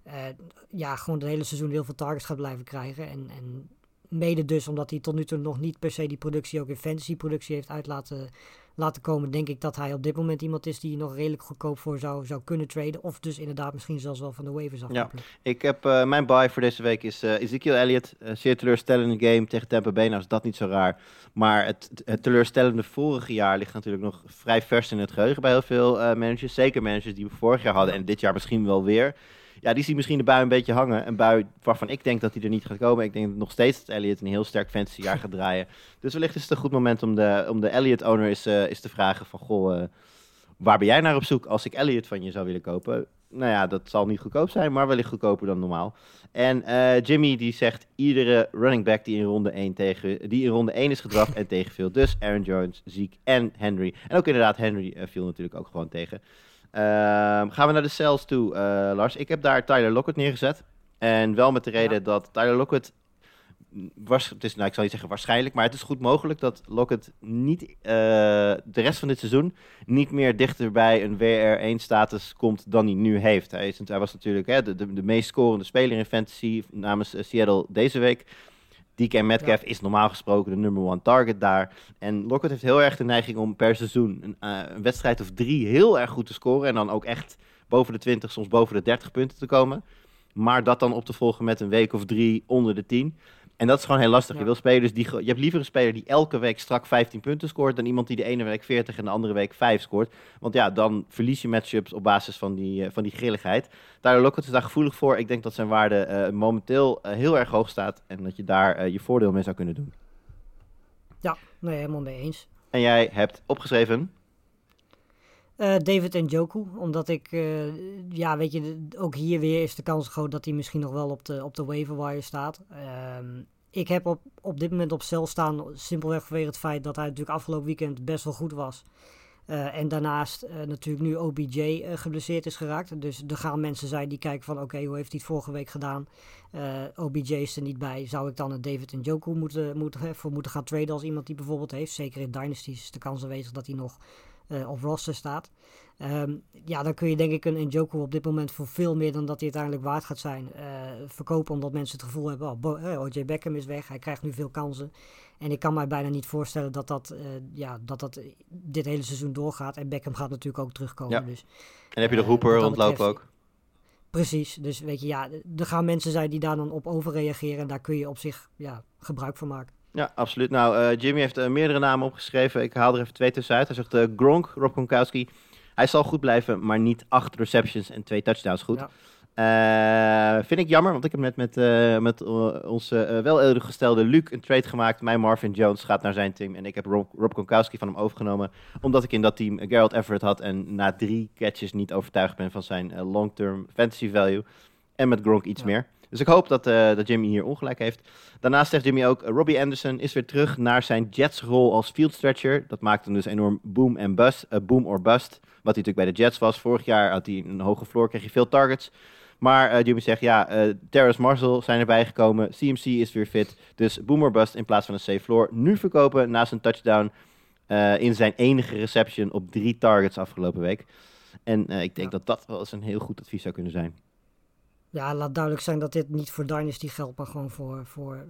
eh, ja, gewoon het hele seizoen heel veel targets gaat blijven krijgen. En, en mede dus omdat hij tot nu toe nog niet per se die productie ook in fantasy productie heeft uit laten, laten komen, denk ik dat hij op dit moment iemand is die je nog redelijk goedkoop voor zou, zou kunnen traden. Of dus inderdaad misschien zelfs wel van de waivers afkoppelen. Ik heb eh, mijn buy voor deze week is eh, Ezekiel Elliott. Uh, zeer teleurstellende game tegen Tampa Bay. Nou is dat niet zo raar. Maar het, het teleurstellende vorige jaar ligt natuurlijk nog vrij vers in het geheugen bij heel veel managers. Zeker managers die we vorig jaar hadden en dit jaar misschien wel weer. Ja, die ziet misschien de bui een beetje hangen. Een bui waarvan ik denk dat hij er niet gaat komen. Ik denk nog steeds dat Elliot een heel sterk fantasy jaar gaat draaien. Dus wellicht is het een goed moment om de, om de Elliot-owner is, uh, is te vragen van... Goh, uh, waar ben jij naar op zoek als ik Elliot van je zou willen kopen? Nou ja, dat zal niet goedkoop zijn, maar wellicht goedkoper dan normaal. En uh, Jimmy die zegt iedere running back die in ronde 1, tegen, die in ronde 1 is gedraft en tegenviel. Dus Aaron Jones, Zeke en Henry. En ook inderdaad, Henry viel natuurlijk ook gewoon tegen. Ehm, gaan we naar de cells toe, Lars. Ik heb daar Tyler Lockett neergezet. En wel met de reden dat Tyler Lockett... Was, het is, nou, ik zal niet zeggen waarschijnlijk, maar het is goed mogelijk dat Lockett niet uh, de rest van dit seizoen niet meer dichter bij een WR1-status komt dan hij nu heeft. Hij, is, hij was natuurlijk hè, de, de, de meest scorende speler in fantasy namens uh, Seattle deze week. DK Metcalf ja. is normaal gesproken de number one target daar. En Lockett heeft heel erg de neiging om per seizoen een, uh, een, wedstrijd of drie heel erg goed te scoren. En dan ook echt boven de 20, soms boven de 30 punten te komen. Maar dat dan op te volgen met een week of drie onder de 10. En dat is gewoon heel lastig. Ja. Je wil spelers die. Je hebt liever een speler die elke week strak 15 punten scoort. dan iemand die de ene week 40 en de andere week 5 scoort. Want ja, dan verlies je matchups op basis van die, uh, van die grilligheid. Tyler Lockett is daar gevoelig voor. Ik denk dat zijn waarde uh, momenteel uh, heel erg hoog staat. En dat je daar je voordeel mee zou kunnen doen. Ja, nee, helemaal mee eens. En jij hebt opgeschreven. Uh, David en Joku, omdat ik, uh, ja, weet je, ook hier weer is de kans groot dat hij misschien nog wel op de, op de waiver wire staat. Uh, ik heb op, op dit moment op cel staan, simpelweg vanwege het feit dat hij natuurlijk afgelopen weekend best wel goed was. Uh, en daarnaast natuurlijk nu OBJ geblesseerd is geraakt. Dus er gaan mensen zijn die kijken van, oké, hoe heeft hij het vorige week gedaan? OBJ is er niet bij. Zou ik dan een David en Joku moeten, moeten, voor moeten gaan traden als iemand die bijvoorbeeld heeft? Zeker in Dynasties is de kans aanwezig dat hij nog uh, op roster staat. Um, ja, dan kun je denk ik een Njoku op dit moment voor veel meer dan dat hij uiteindelijk waard gaat zijn uh, verkopen. Omdat mensen het gevoel hebben, oh, OJ Beckham is weg, hij krijgt nu veel kansen. En ik kan mij bijna niet voorstellen dat dat, ja, dat, dat dit hele seizoen doorgaat. En Beckham gaat natuurlijk ook terugkomen. Ja. Dus, en heb je de Hooper rondlopen ook? Precies, dus weet je, ja, er gaan mensen zijn die daar dan op overreageren. En daar kun je op zich ja, gebruik van maken. Ja, absoluut. Nou, uh, Jimmy heeft uh, meerdere namen opgeschreven. Ik haal er even twee tussenuit. Hij zegt uh, Gronk, Rob Gronkowski. Hij zal goed blijven, maar niet acht receptions en twee touchdowns goed. Ja. vind ik jammer, want ik heb net met, met onze wel gestelde Luc een trade gemaakt. Mijn Marvin Jones gaat naar zijn team en ik heb Rob, Rob Gronkowski van hem overgenomen. Omdat ik in dat team Gerald Everett had en na drie catches niet overtuigd ben van zijn long-term fantasy value. En met Gronk iets ja. meer. Dus ik hoop dat, uh, dat Jimmy hier ongelijk heeft. Daarnaast zegt Jimmy ook, Robbie Anderson is weer terug naar zijn Jets-rol als field stretcher. Dat maakt hem dus enorm boom en bust, uh, boom or bust. Wat hij natuurlijk bij de Jets was. Vorig jaar had hij een hoge floor, kreeg hij veel targets. Maar uh, Jimmy zegt, ja, Terrace Marshall zijn erbij gekomen. CMC is weer fit. Dus boom or bust in plaats van een safe floor. Nu verkopen na zijn touchdown in zijn enige reception op drie targets afgelopen week. En ik denk ja. dat dat wel eens een heel goed advies zou kunnen zijn. Ja, laat duidelijk zijn dat dit niet voor Dynasty geldt, maar gewoon voor, voor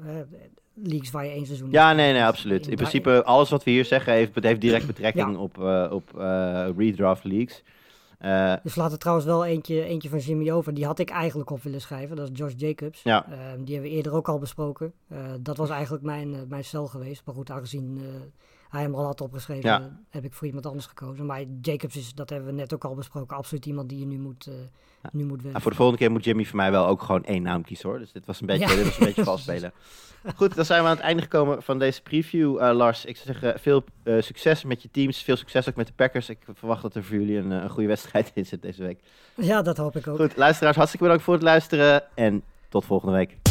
leagues waar je één seizoen Ja, nee, nee, absoluut. In principe, alles wat we hier zeggen heeft, heeft direct betrekking ja. op, uh, op uh, redraft leagues. Uh, dus laat er trouwens wel eentje, eentje van Jimmy over. Die had ik eigenlijk op willen schrijven. Dat is Josh Jacobs. Ja. die hebben we eerder ook al besproken. dat was eigenlijk mijn, mijn cel geweest. Maar goed, aangezien hij hem al had opgeschreven, ja. heb ik voor iemand anders gekozen. Maar Jacobs is, dat hebben we net ook al besproken, absoluut iemand die je nu moet, uh, ja. nu moet nou, voor de volgende keer moet Jimmy voor mij wel ook gewoon één naam kiezen hoor. Dus dit was een beetje, ja. dit was een beetje vals spelen. Goed, dan zijn we aan het einde gekomen van deze preview, uh, Lars. Ik zou zeggen, veel uh, succes met je teams. Veel succes ook met de Packers. Ik verwacht dat er voor jullie een, een goede wedstrijd in zit deze week. Ja, dat hoop ik ook. Goed, luisteraars, hartstikke bedankt voor het luisteren en tot volgende week.